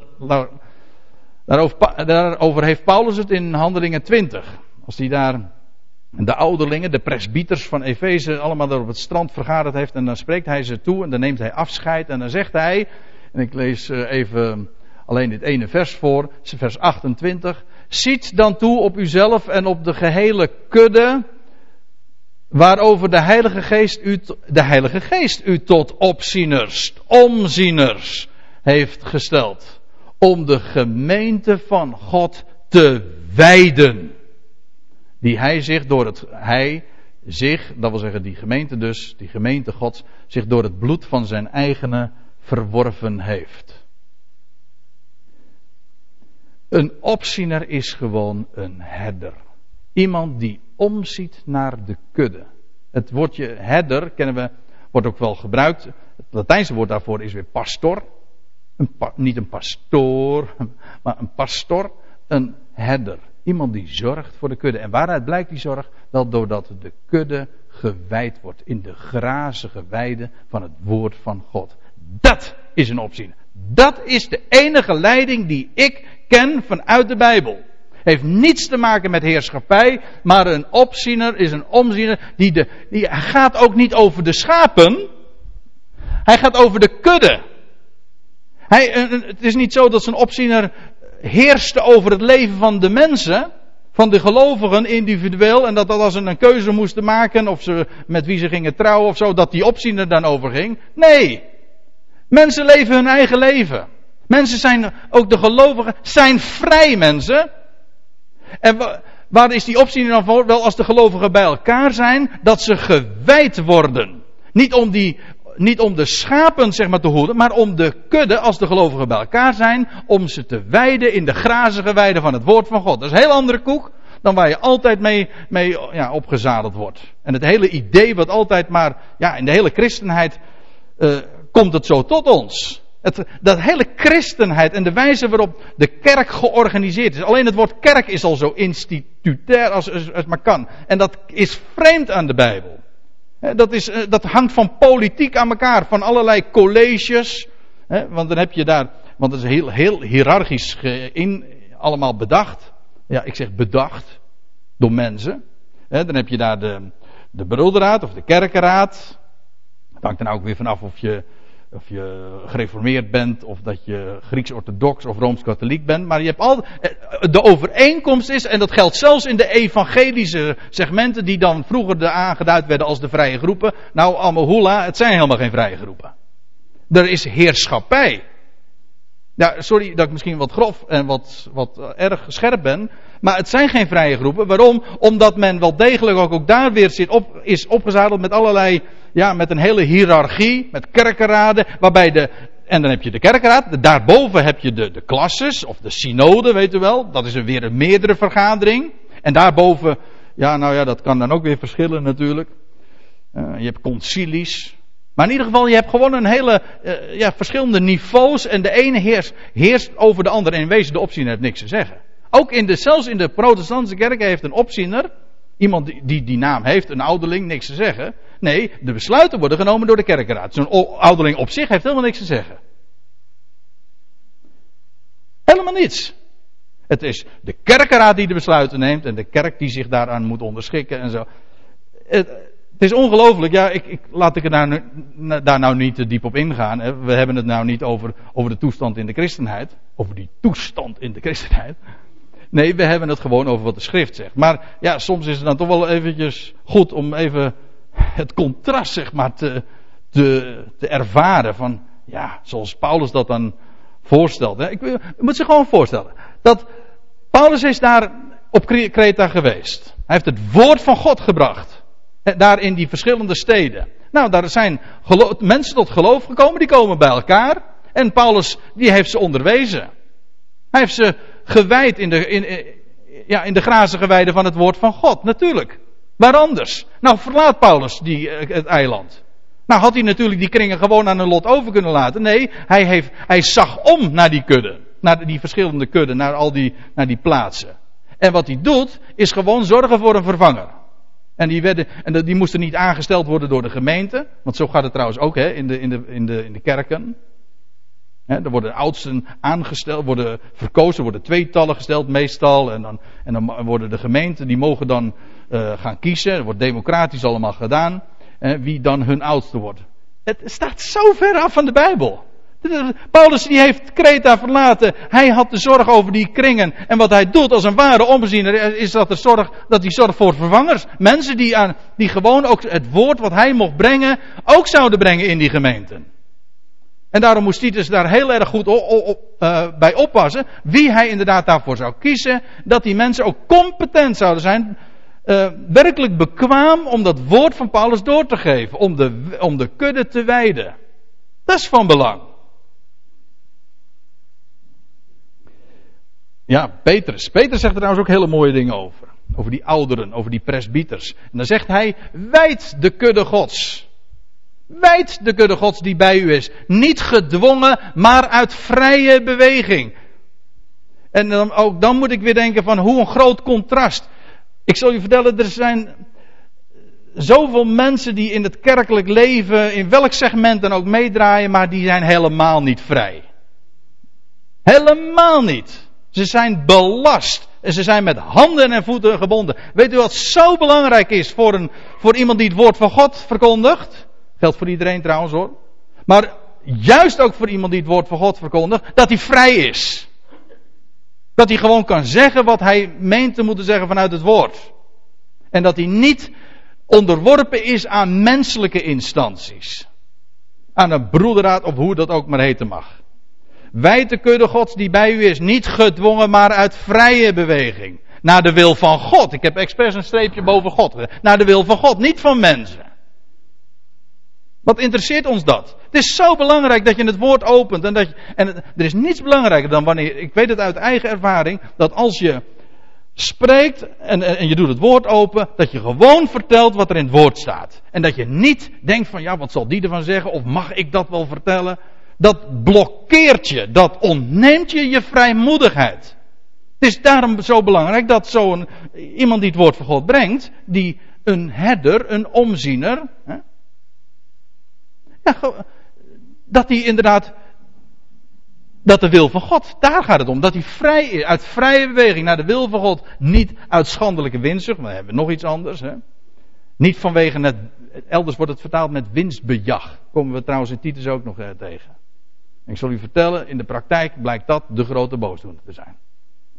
Daarover, heeft Paulus het in Handelingen 20. Als hij daar de ouderlingen, de presbyters van Efeze, allemaal daar op het strand vergaderd heeft. En dan spreekt hij ze toe en dan neemt hij afscheid. En dan zegt hij, en ik lees eh, even alleen dit ene vers voor, vers 28. Ziet dan toe op uzelf en op de gehele kudde, waarover de Heilige Geest u, de Heilige Geest u tot opzieners, omzieners heeft gesteld om de gemeente van God te wijden. Die hij zich door het, hij zich, dat wil zeggen die gemeente dus, die gemeente Gods, zich door het bloed van zijn eigene verworven heeft. Een opziener is gewoon een herder. Iemand die omziet naar de kudde. Het woordje herder kennen we, wordt ook wel gebruikt. Het Latijnse woord daarvoor is weer pastor. Een niet een pastoor, maar een pastor, een herder. Iemand die zorgt voor de kudde. En waaruit blijkt die zorg? Wel doordat de kudde gewijd wordt in de grazige weide van het woord van God. Dat is een opzien. Dat is de enige leiding die ik ken vanuit de Bijbel. Heeft niets te maken met heerschappij, maar een opziener is een omziener die, de, die gaat ook niet over de schapen. Hij gaat over de kudde. Hij, het is niet zo dat zijn opziener heerste over het leven van de mensen, van de gelovigen individueel, en dat, dat als ze een keuze moesten maken, of ze met wie ze gingen trouwen of zo, dat die opziener dan overging. Nee. Mensen leven hun eigen leven. Mensen zijn, ook de gelovigen, zijn vrij mensen. En waar is die opziener dan voor? Wel als de gelovigen bij elkaar zijn, dat ze gewijd worden. Niet om die niet om de schapen zeg maar te hoeden, maar om de kudde, als de gelovigen bij elkaar zijn, om ze te weiden in de grazige weiden van het woord van God. Dat is een heel andere koek dan waar je altijd mee, mee ja, opgezadeld wordt. En het hele idee wat altijd maar, ja, in de hele christenheid uh, komt het zo tot ons. Het, dat hele christenheid en de wijze waarop de kerk georganiseerd is. Alleen het woord kerk is al zo institutair als het maar kan. En dat is vreemd aan de Bijbel. Dat, is, eh, dat hangt van politiek aan elkaar, van allerlei colleges. Want dan heb je daar, want het is heel, heel hiërarchisch in, allemaal bedacht. Ja, ik zeg bedacht door mensen. Dan heb je daar de, de broederraad of de kerkenraad. Het hangt er nou ook weer vanaf of je of je gereformeerd bent, of dat je Grieks-orthodox of Rooms-katholiek bent. Maar je hebt al, eh, de overeenkomst is, en dat geldt zelfs in de evangelische segmenten, die dan vroeger aangeduid werden als de vrije groepen. Nou, allemaal het zijn helemaal geen vrije groepen. Er is heerschappij. Ja, sorry dat ik misschien wat grof en wat, wat erg scherp ben. Maar het zijn geen vrije groepen. Waarom? Omdat men wel degelijk ook, daar weer zit op, is opgezadeld met allerlei, ja, met een hele hiërarchie, met kerkenraden, waarbij de, en dan heb je de kerkenraad, daarboven heb je de, de klasses, of de synode, weet u wel. Dat is een weer een meerdere vergadering. En daarboven, ja, nou ja, dat kan dan ook weer verschillen natuurlijk. Uh, je hebt concilies. Maar in ieder geval, je hebt gewoon een hele, uh, ja, verschillende niveaus. En de ene heerst, heerst over de andere. En in wezen de optie heeft niks te zeggen. Ook in de, zelfs in de protestantse kerk heeft een opziener, iemand die, die naam heeft, een ouderling, niks te zeggen. Nee, de besluiten worden genomen door de kerkenraad. Zo'n ouderling op zich heeft helemaal niks te zeggen. Helemaal niets. Het is de kerkenraad die de besluiten neemt en de kerk die zich daaraan moet onderschikken en zo. Het, is ongelooflijk. Ja, ik, ik, laat ik er daar, daar nou niet te diep op ingaan. Hè. We hebben het nou niet over, over de toestand in de christenheid. Over die toestand in de christenheid. Nee, we hebben het gewoon over wat de schrift zegt. Maar ja, soms is het dan toch wel eventjes goed om even het contrast, zeg maar, te, te, ervaren. Van, ja, zoals Paulus dat dan voorstelt. Ik, moet zich gewoon voorstellen. Dat Paulus is daar op Kreta geweest. Hij heeft het woord van God gebracht. Daar in die verschillende steden. Nou, daar zijn mensen tot geloof gekomen, die komen bij elkaar. En Paulus, die heeft ze onderwezen. Hij heeft ze gewijd in de, in, ja, in de grazige van het woord van God. Natuurlijk. Waar anders? Nou, verlaat Paulus die, eh, het eiland. Nou, had hij natuurlijk die kringen gewoon aan een lot over kunnen laten. Nee, hij, heeft, hij zag om naar die kudden. Naar die verschillende kudden, naar al die, naar die plaatsen. En wat hij doet, is gewoon zorgen voor een vervanger. En die, werden, en die moesten niet aangesteld worden door de gemeente. Want zo gaat het trouwens ook hè, in, de, in, de, in, de, in de kerken. Er worden oudsten aangesteld, worden verkozen, worden tweetallen gesteld meestal. En dan, en dan worden de gemeenten, die mogen dan uh, gaan kiezen. Het wordt democratisch allemaal gedaan. wie dan hun oudste wordt. Het staat zo ver af van de Bijbel. Paulus die heeft Kreta verlaten. Hij had de zorg over die kringen. En wat hij doet als een ware ombeziener is dat, de zorg, dat hij zorgt voor vervangers. Mensen die, aan, die gewoon ook het woord wat hij mocht brengen, ook zouden brengen in die gemeenten. En daarom moest Titus daar heel erg goed uh, bij oppassen. Wie hij inderdaad daarvoor zou kiezen. Dat die mensen ook competent zouden zijn. Uh, werkelijk bekwaam om dat woord van Paulus door te geven. Om de, om de kudde te wijden. Dat is van belang. Ja, Petrus. Petrus zegt er trouwens ook hele mooie dingen over. Over die ouderen, over die presbyters. En dan zegt hij, wijd de kudde gods. Wijd de kudde gods die bij u is. Niet gedwongen, maar uit vrije beweging. En dan, ook dan moet ik weer denken van hoe een groot contrast. Ik zal je vertellen, er zijn zoveel mensen die in het kerkelijk leven, in welk segment dan ook meedraaien, maar die zijn helemaal niet vrij. Helemaal niet. Ze zijn belast. En ze zijn met handen en voeten gebonden. Weet u wat zo belangrijk is voor, een, voor iemand die het woord van God verkondigt? Geldt voor iedereen trouwens hoor. Maar juist ook voor iemand die het woord van God verkondigt, dat hij vrij is. Dat hij gewoon kan zeggen wat hij meent te moeten zeggen vanuit het woord. En dat hij niet onderworpen is aan menselijke instanties. Aan een broederraad of hoe dat ook maar heten mag. Wijd de kudde gods die bij u is, niet gedwongen, maar uit vrije beweging. Naar de wil van God. Ik heb expres een streepje boven God. Naar de wil van God, niet van mensen. Wat interesseert ons dat? Het is zo belangrijk dat je het woord opent. En, dat je, en er is niets belangrijker dan wanneer, ik weet het uit eigen ervaring, dat als je spreekt en, en, je doet het woord open, dat je gewoon vertelt wat er in het woord staat. En dat je niet denkt van ja, wat zal die ervan zeggen? Of mag ik dat wel vertellen? Dat blokkeert je, dat ontneemt je je vrijmoedigheid. Het is daarom zo belangrijk dat zo'n iemand die het woord van God brengt, die een herder, een omziener, hè, ja, dat hij inderdaad dat de wil van God, daar gaat het om. Dat hij vrij is, uit vrije beweging naar de wil van God. Niet uit schandelijke winstzucht, maar dan hebben we nog iets anders. Hè? Niet vanwege het, elders wordt het vertaald met winstbejag. Komen we trouwens in Titus ook nog eh, tegen. ik zal u vertellen, in de praktijk blijkt dat de grote boosdoener te zijn.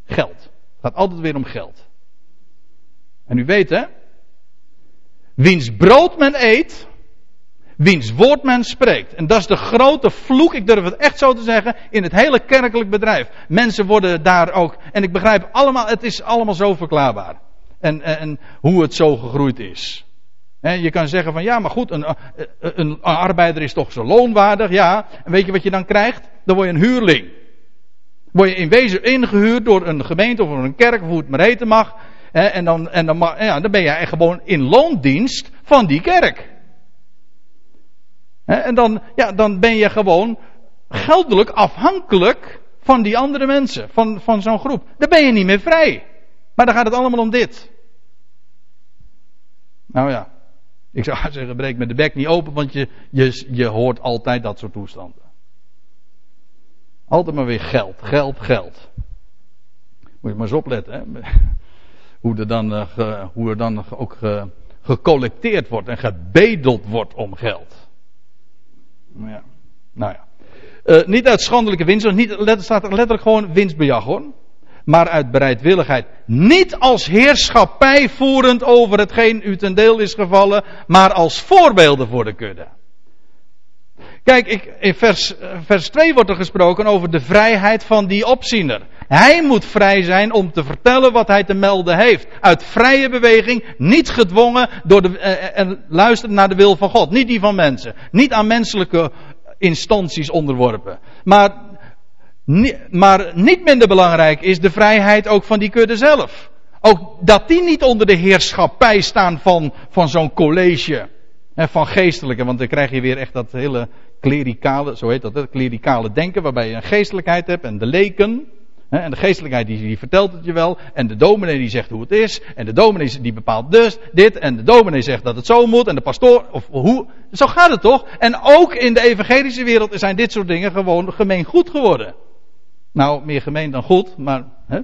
Geld. Het gaat altijd weer om geld. En u weet hè, wiens brood men eet, wiens woord men spreekt. En dat is de grote vloek, ik durf het echt zo te zeggen, in het hele kerkelijk bedrijf. Mensen worden daar ook, en ik begrijp allemaal, het is allemaal zo verklaarbaar. En, en, en hoe het zo gegroeid is. je kan zeggen van ja, maar goed, een, een, een arbeider is toch zo loonwaardig, ja. En weet je wat je dan krijgt? Dan word je een huurling. Word je in wezen ingehuurd door een gemeente of een kerk, hoe het maar heten mag. en dan, en dan, ja, dan ben je gewoon in loondienst van die kerk. En dan, ja, dan ben je gewoon geldelijk afhankelijk van die andere mensen, van, van zo'n groep. Dan ben je niet meer vrij. Maar dan gaat het allemaal om dit. Nou ja, ik zou zeggen, breek met de bek niet open, want je, je, je hoort altijd dat soort toestanden. Altijd maar weer geld, geld, geld. Moet je maar eens opletten, hè? Hoe er dan, uh, hoe er dan ook gecollecteerd wordt en gebedeld wordt om geld. Ja. Nou ja. Uh, niet uit schandelijke winst, niet, staat er letterlijk gewoon winstbejag hoor. Maar uit bereidwilligheid. Niet als heerschappij voerend over hetgeen u ten deel is gevallen, maar als voorbeelden voor de kudde. Kijk, ik, in vers, eh, vers 2 wordt er gesproken over de vrijheid van die opziener. Hij moet vrij zijn om te vertellen wat hij te melden heeft. Uit vrije beweging, niet gedwongen door de, eh, en luisteren naar de wil van God. Niet die van mensen. Niet aan menselijke instanties onderworpen. Maar, maar niet minder belangrijk is de vrijheid ook van die kudde zelf. Ook dat die niet onder de heerschappij staan van, van zo'n college. Van geestelijke, want dan krijg je weer echt dat hele klerikale, zo heet dat, het klerikale denken, waarbij je een geestelijkheid hebt en de leken. En de geestelijkheid die, die, vertelt het je wel. En de dominee die zegt hoe het is. En de dominee die bepaalt dus dit. En de dominee zegt dat het zo moet. En de pastoor, of hoe. Zo gaat het toch? En ook in de evangelische wereld zijn dit soort dingen gewoon gemeen goed geworden. Nou, meer gemeen dan goed, maar. Hè?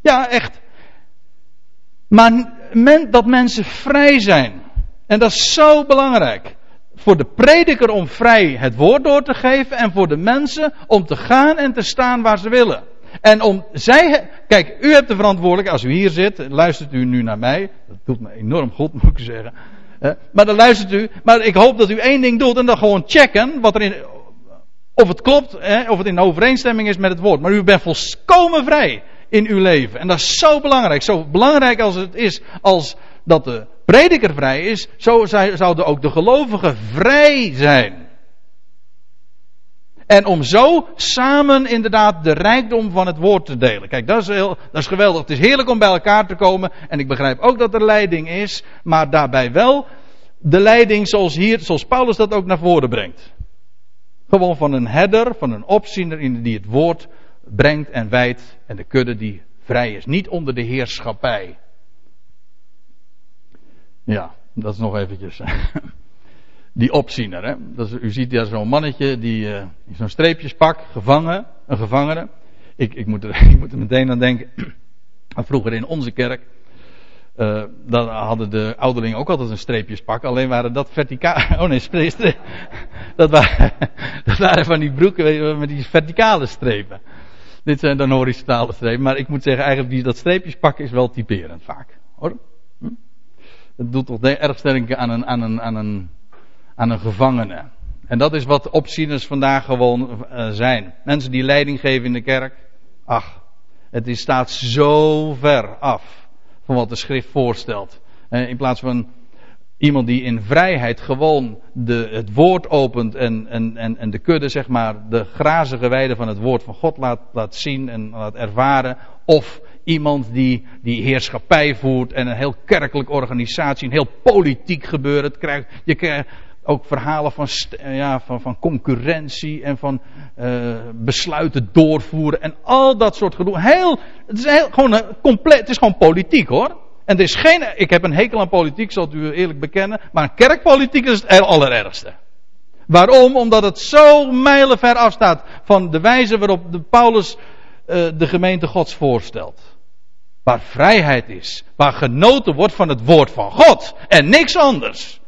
Ja, echt. Maar men, dat mensen vrij zijn. En dat is zo belangrijk voor de prediker om vrij het woord door te geven en voor de mensen om te gaan en te staan waar ze willen. En om zij, kijk, u hebt de verantwoordelijkheid, als u hier zit, luistert u nu naar mij, dat doet me enorm goed moet ik zeggen. Maar dan luistert u, maar ik hoop dat u één ding doet en dan gewoon checken wat er in, of het klopt, of het in overeenstemming is met het woord. Maar u bent volkomen vrij in uw leven. En dat is zo belangrijk. Zo belangrijk als het is als dat de prediker vrij is, zo zouden ook de gelovigen vrij zijn. En om zo samen inderdaad de rijkdom van het woord te delen. Kijk, dat is, heel, dat is geweldig. Het is heerlijk om bij elkaar te komen. En ik begrijp ook dat er leiding is. Maar daarbij wel de leiding zoals hier, zoals Paulus dat ook naar voren brengt. Gewoon van een herder, van een opziener die het woord brengt en wijdt. En de kudde die vrij is. Niet onder de heerschappij. Ja, dat is nog eventjes. die opziener. Hè? Dat is, u ziet daar zo'n mannetje die uh, zo'n streepjespak, gevangen, een gevangene. Ik, ik, moet er, ik moet er meteen aan denken. Vroeger in onze kerk. Uh, dan hadden de ouderlingen ook altijd een streepjespak. Alleen waren dat verticaal. Oh nee, streep, dat, waren, dat waren van die broeken met die verticale strepen. Dit zijn dan horizontale strepen. Maar ik moet zeggen, eigenlijk die, dat streepjespak is wel typerend vaak. Hoor. Het doet toch erg sterk aan een, aan een, aan een aan een gevangene. En dat is wat opzieners vandaag gewoon uh, zijn. Mensen die leiding geven in de kerk. Ach, het is, staat zo ver af van wat de schrift voorstelt. Uh, in plaats van iemand die in vrijheid gewoon de, het woord opent en, en, en, en de kudde, zeg maar, de grazige weide van het woord van God laat, laat zien en laat ervaren. Of iemand die, die heerschappij voert en een heel kerkelijke organisatie, een heel politiek gebeuren. krijgt, je krijgt, ook verhalen van, ja, van, van concurrentie en van uh, besluiten doorvoeren en al dat soort gedoe. Heel, het is heel, gewoon compleet, het is gewoon politiek hoor. En er is geen, ik heb een hekel aan politiek, zal ik u eerlijk bekennen, maar kerkpolitiek is het allerergste. Waarom? Omdat het zo mijlenver afstaat van de wijze waarop de Paulus uh, de gemeente Gods voorstelt. Waar vrijheid is, waar genoten wordt van het woord van God en niks anders.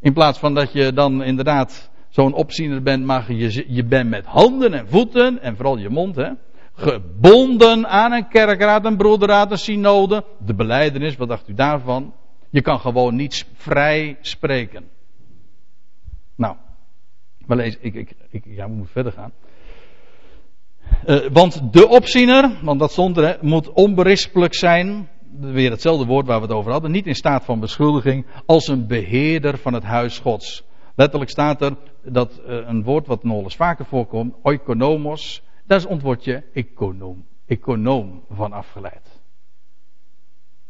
In plaats van dat je dan inderdaad zo'n opziener bent, maar je, je bent met handen en voeten en vooral je mond, hè, gebonden aan een kerkraad, een broederraad, een synode, de beleidenis, wat dacht u daarvan? Je kan gewoon niet vrij spreken. Nou, maar lees, ik, ik, ik, ja, we moeten verder gaan. Uh, want de opziener, want dat stond er, moet onberispelijk zijn weer hetzelfde woord waar we het over hadden, niet in staat van beschuldiging, als een beheerder van het huis Gods. Letterlijk staat er dat uh, een woord wat nog eens vaker voorkomt, oikonomos, daar is ontwoordje econoom, econoom van afgeleid.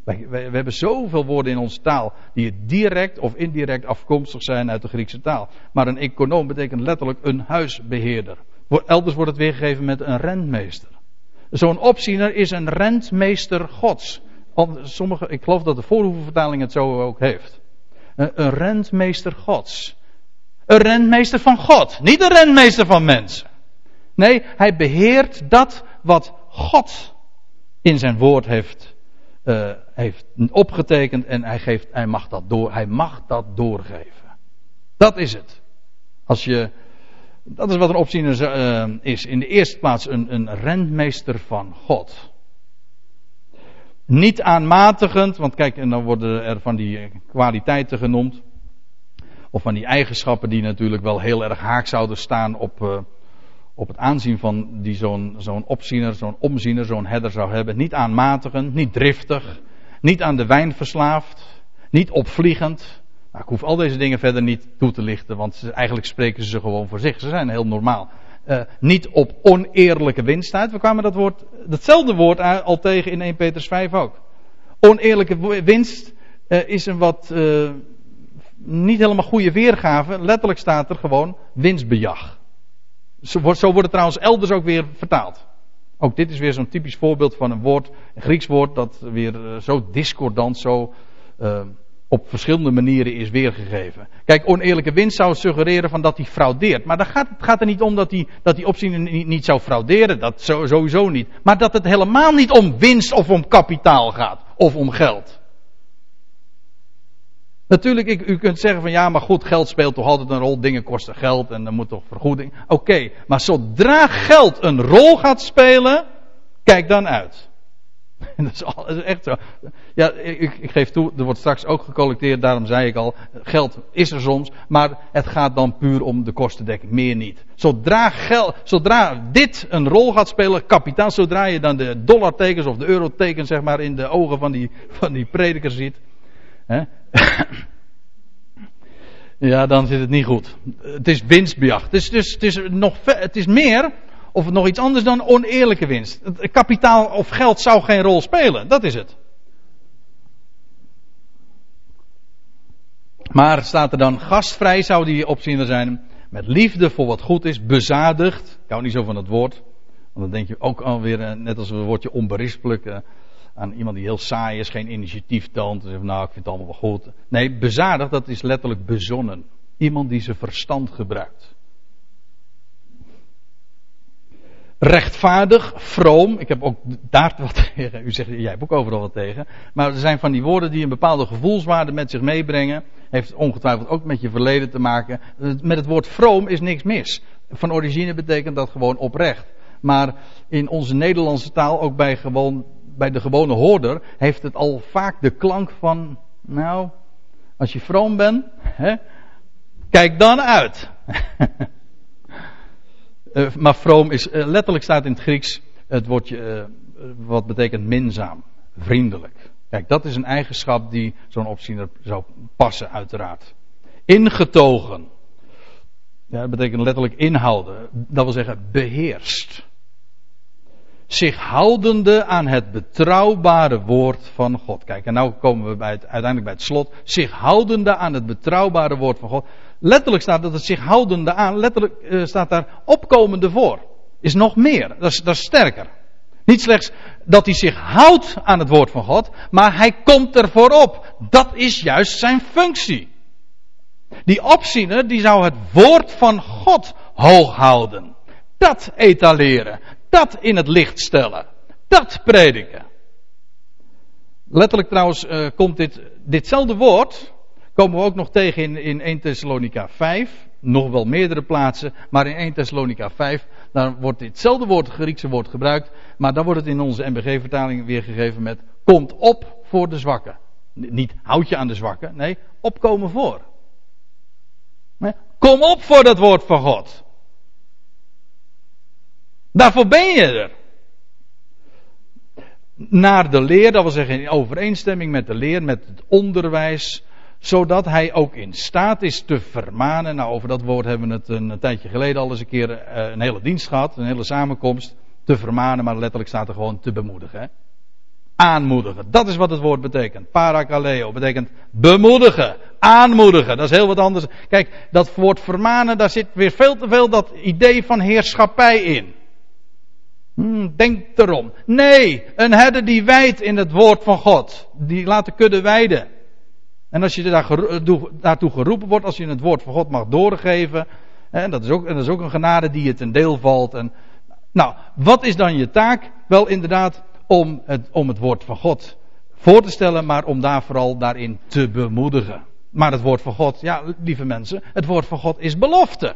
We hebben zoveel woorden in onze taal die direct of indirect afkomstig zijn uit de Griekse taal. Maar een econoom betekent letterlijk een huisbeheerder. Elders wordt het weergegeven met een rentmeester. Zo'n opziener is een rentmeester Gods. Sommige, ik geloof dat de voorhoevenvertaling het zo ook heeft. Een rentmeester Gods. Een rentmeester van God. Niet een rentmeester van mensen. Nee, hij beheert dat wat God in zijn woord heeft, uh, heeft opgetekend en hij, geeft, hij, mag dat door, hij mag dat doorgeven. Dat is het. Als je, dat is wat een opziener uh, is. In de eerste plaats een, een rentmeester van God. Niet aanmatigend, want kijk, en dan worden er van die kwaliteiten genoemd. Of van die eigenschappen die natuurlijk wel heel erg haak zouden staan op, uh, op het aanzien van die zo'n zo'n opziener, zo'n omziener, zo'n herder zou hebben. Niet aanmatigend, niet driftig, niet aan de wijn verslaafd, niet opvliegend. Nou, ik hoef al deze dingen verder niet toe te lichten, want eigenlijk spreken ze gewoon voor zich. Ze zijn heel normaal uh, niet op oneerlijke winst uit. We kwamen dat woord, datzelfde woord al tegen in 1 Petrus 5 ook. Oneerlijke winst uh, is een wat uh, niet helemaal goede weergave. Letterlijk staat er gewoon winstbejag. Zo wordt, zo wordt het trouwens elders ook weer vertaald. Ook dit is weer zo'n typisch voorbeeld van een woord, een Grieks woord, dat weer zo discordant, zo op verschillende manieren is weergegeven. Kijk, oneerlijke winst zou suggereren van dat hij fraudeert. Maar dan gaat, het gaat er niet om dat hij, dat die opziener niet, niet zou frauderen. Dat sowieso niet. Maar dat het helemaal niet om winst of om kapitaal gaat. Of om geld. Natuurlijk, ik, u kunt zeggen van ja, maar goed, geld speelt toch altijd een rol. Dingen kosten geld en dan moet toch vergoeding. Oké, maar zodra geld een rol gaat spelen, kijk dan uit. dat, is al, dat is echt zo. Ja, ik, ik, geef toe, er wordt straks ook gecollecteerd, daarom zei ik al, geld is er soms, maar het gaat dan puur om de kostendekking, meer niet. Zodra, geld, zodra dit een rol gaat spelen, kapitaal, zodra je dan de dollartekens of de eurotekens zeg maar in de ogen van die, van die prediker ziet, hè, Ja, dan zit het niet goed. Het is winstbejag. Het is, dus, het is, nog, het is meer, of nog iets anders dan oneerlijke winst. Het kapitaal of geld zou geen rol spelen. Dat is het. Maar staat er dan gastvrij, zou die opziener zijn. Met liefde voor wat goed is, bezadigd. Ik hou niet zo van het woord. Want dan denk je ook alweer, eh, net als een woordje onberispelijk. Eh, aan iemand die heel saai is, geen initiatief toont. Zegt, nou, ik vind het allemaal wel goed. Nee, bezadigd, dat is letterlijk bezonnen. Iemand die zijn verstand gebruikt. Rechtvaardig, vroom. Ik heb ook daar wat tegen. U zegt, jij hebt ook overal wat tegen. Maar er zijn van die woorden die een bepaalde gevoelswaarde met zich meebrengen. Heeft ongetwijfeld ook met je verleden te maken. Met het woord vroom is niks mis. Van origine betekent dat gewoon oprecht. Maar in onze Nederlandse taal, ook bij, gewoon, bij de gewone hoorder, heeft het al vaak de klank van, nou, als je vroom bent, hè, kijk dan uit. Uh, maar vroom is, uh, letterlijk staat in het Grieks het woordje uh, wat betekent minzaam, vriendelijk. Kijk, dat is een eigenschap die zo'n opziener zou passen, uiteraard. Ingetogen. Ja, dat betekent letterlijk inhouden. Dat wil zeggen beheerst. Zich houdende aan het betrouwbare woord van God. Kijk, en nu komen we bij uiteindelijk bij het slot. Zich houdende aan het betrouwbare woord van God. Letterlijk staat dat het zich houdende aan, letterlijk uh, staat daar opkomende voor. Is nog meer, dat is, dat sterker. Niet slechts dat hij zich houdt aan het woord van God, maar hij komt er voorop. Dat is juist zijn functie. Die opziener, die zou het woord van God hoog houden. Dat etaleren. Dat in het licht stellen. Dat prediken. Letterlijk trouwens uh, komt dit, ditzelfde woord, komen we ook nog tegen in, in 1 Thessalonica 5. Nog wel meerdere plaatsen, maar in 1 Thessalonica 5, dan wordt ditzelfde woord, het Griekse woord gebruikt, maar dan wordt het in onze MBG-vertaling weergegeven met, komt op voor de zwakken. Niet houd je aan de zwakken, nee, opkomen voor. Kom op voor dat woord van God. Daarvoor ben je er. Naar de leer, dat wil zeggen in overeenstemming met de leer, met het onderwijs, zodat hij ook in staat is te vermanen. Nou, over dat woord hebben we het een, tijdje geleden al eens een keer uh, een hele dienst gehad, een hele samenkomst. Te vermanen, maar letterlijk staat er gewoon te bemoedigen. Hè? Aanmoedigen, dat is wat het woord betekent. Parakaleo betekent bemoedigen, aanmoedigen, dat is heel wat anders. Kijk, dat woord vermanen, daar zit weer veel te veel dat idee van heerschappij in. Hmm, denk erom. Nee, een herder die wijdt in het woord van God. Die laat de kudde wijden. En als je daar, daartoe geroepen wordt, als je het woord van God mag doorgeven, en dat is ook, dat is ook een genade die je ten deel valt. En, nou, wat is dan je taak? Wel inderdaad om het, om het woord van God voor te stellen, maar om daar vooral daarin te bemoedigen. Maar het woord van God, ja, lieve mensen, het woord van God is belofte.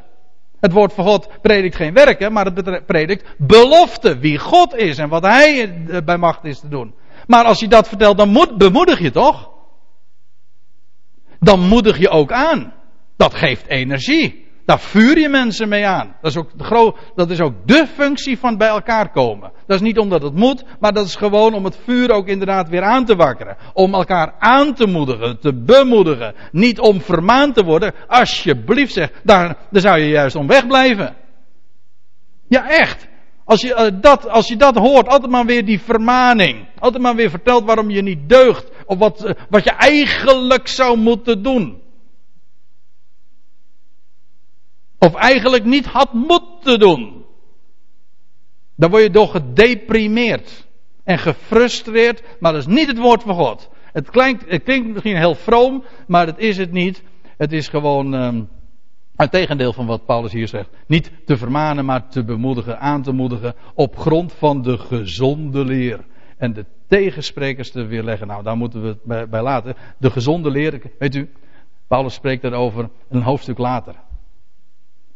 Het woord van God predikt geen werken, maar het predikt belofte. Wie God is en wat Hij bij macht is te doen. Maar als je dat vertelt, dan moet, bemoedig je toch? Dan moedig je ook aan. Dat geeft energie. Daar vuur je mensen mee aan. Dat is, ook de dat is ook de functie van bij elkaar komen. Dat is niet omdat het moet, maar dat is gewoon om het vuur ook inderdaad weer aan te wakkeren. Om elkaar aan te moedigen, te bemoedigen. Niet om vermaand te worden. Alsjeblieft zeg, daar, daar zou je juist om wegblijven. Ja, echt. Als je, uh, dat, als je dat hoort, altijd maar weer die vermaning. Altijd maar weer vertelt waarom je niet deugt. Of wat, wat je eigenlijk zou moeten doen. Of eigenlijk niet had moeten doen. Dan word je door gedeprimeerd. En gefrustreerd. Maar dat is niet het woord van God. Het klinkt, het klinkt misschien heel vroom, maar dat is het niet. Het is gewoon. Uh, het tegendeel van wat Paulus hier zegt. Niet te vermanen, maar te bemoedigen, aan te moedigen. Op grond van de gezonde leer. En de tegensprekers te weerleggen. Nou, daar moeten we het bij, laten. De gezonde leer. Weet u, Paulus spreekt daarover een hoofdstuk later.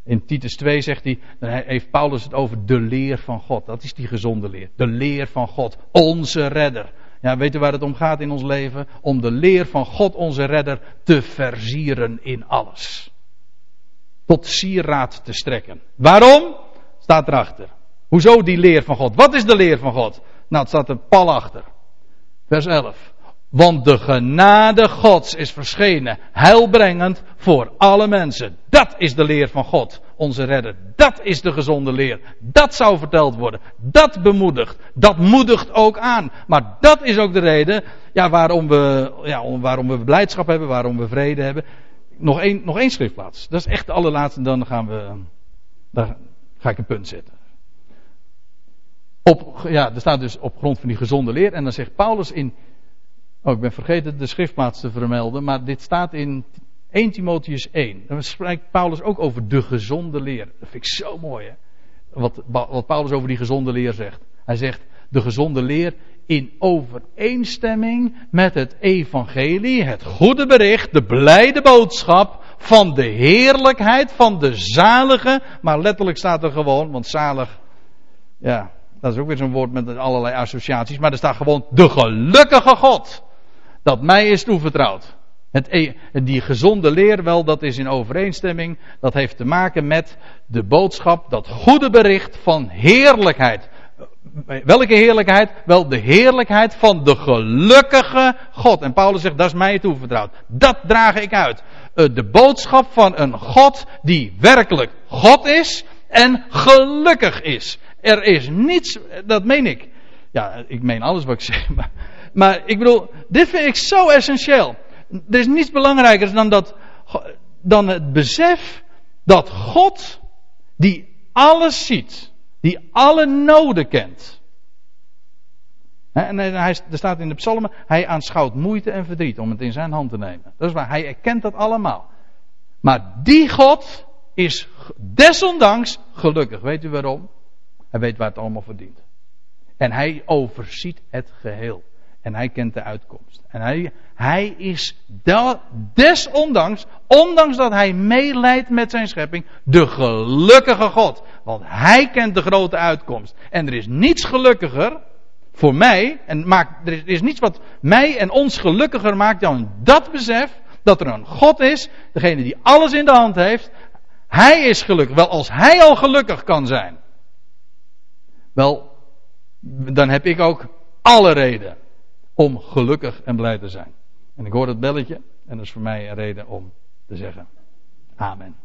In Titus 2 zegt hij, dan heeft Paulus het over de leer van God. Dat is die gezonde leer. De leer van God. Onze redder. Ja, weet u waar het om gaat in ons leven? Om de leer van God, onze redder, te versieren in alles tot sieraad te strekken. Waarom? Staat erachter. Hoezo die leer van God? Wat is de leer van God? Nou, het staat er pal achter. Vers 11. Want de genade Gods is verschenen, heilbrengend voor alle mensen. Dat is de leer van God, onze redder. Dat is de gezonde leer. Dat zou verteld worden. Dat bemoedigt. Dat moedigt ook aan. Maar dat is ook de reden ja, waarom, we, ja, waarom we blijdschap hebben, waarom we vrede hebben. Nog één, nog één schriftplaats. Dat is echt de allerlaatste. Dan gaan we, daar ga ik een punt zetten. Op, ja, er staat dus op grond van die gezonde leer. En dan zegt Paulus in Oh, ik ben vergeten de schriftplaats te vermelden, maar dit staat in 1 Timotheus 1. Dan spreekt Paulus ook over de gezonde leer. Dat vind ik zo mooi, hè? Wat, wat Paulus over die gezonde leer zegt. Hij zegt, de gezonde leer in overeenstemming met het evangelie, het goede bericht, de blijde boodschap van de heerlijkheid van de zalige, maar letterlijk staat er gewoon, want zalig, ja, dat is ook weer zo'n woord met allerlei associaties, maar er staat gewoon de gelukkige God dat mij is toevertrouwd. Het, e- die gezonde leer, wel, dat is in overeenstemming. Dat heeft te maken met de boodschap, dat goede bericht van heerlijkheid. Welke heerlijkheid? Wel, de heerlijkheid van de gelukkige God. En Paulus zegt, dat is mij toevertrouwd. Dat draag ik uit. Eh, de boodschap van een God die werkelijk God is en gelukkig is. Er is niets, dat meen ik. Ja, ik meen alles wat ik zeg, maar maar ik bedoel, dit vind ik zo essentieel. Er is niets belangrijker dan, dat, dan het besef dat God, die alles ziet, die alle noden kent. En hij, er staat in de psalmen, hij aanschouwt moeite en verdriet om het in zijn hand te nemen. Dat is waar, hij erkent dat allemaal. Maar die God is desondanks gelukkig. Weet u waarom? Hij weet waar het allemaal verdient. En hij overziet het geheel. En hij kent de uitkomst. En hij, hij is desondanks, ondanks dat hij meeleidt met zijn schepping, de gelukkige God. Want hij kent de grote uitkomst. En er is niets gelukkiger voor mij, en maakt, er is niets wat mij en ons gelukkiger maakt dan dat besef dat er een God is, degene die alles in de hand heeft. Hij is gelukkig. Wel, als hij al gelukkig kan zijn, wel, dan heb ik ook alle reden om gelukkig en blij te zijn. En ik hoor het belletje en dat is voor mij een reden om te zeggen Amen.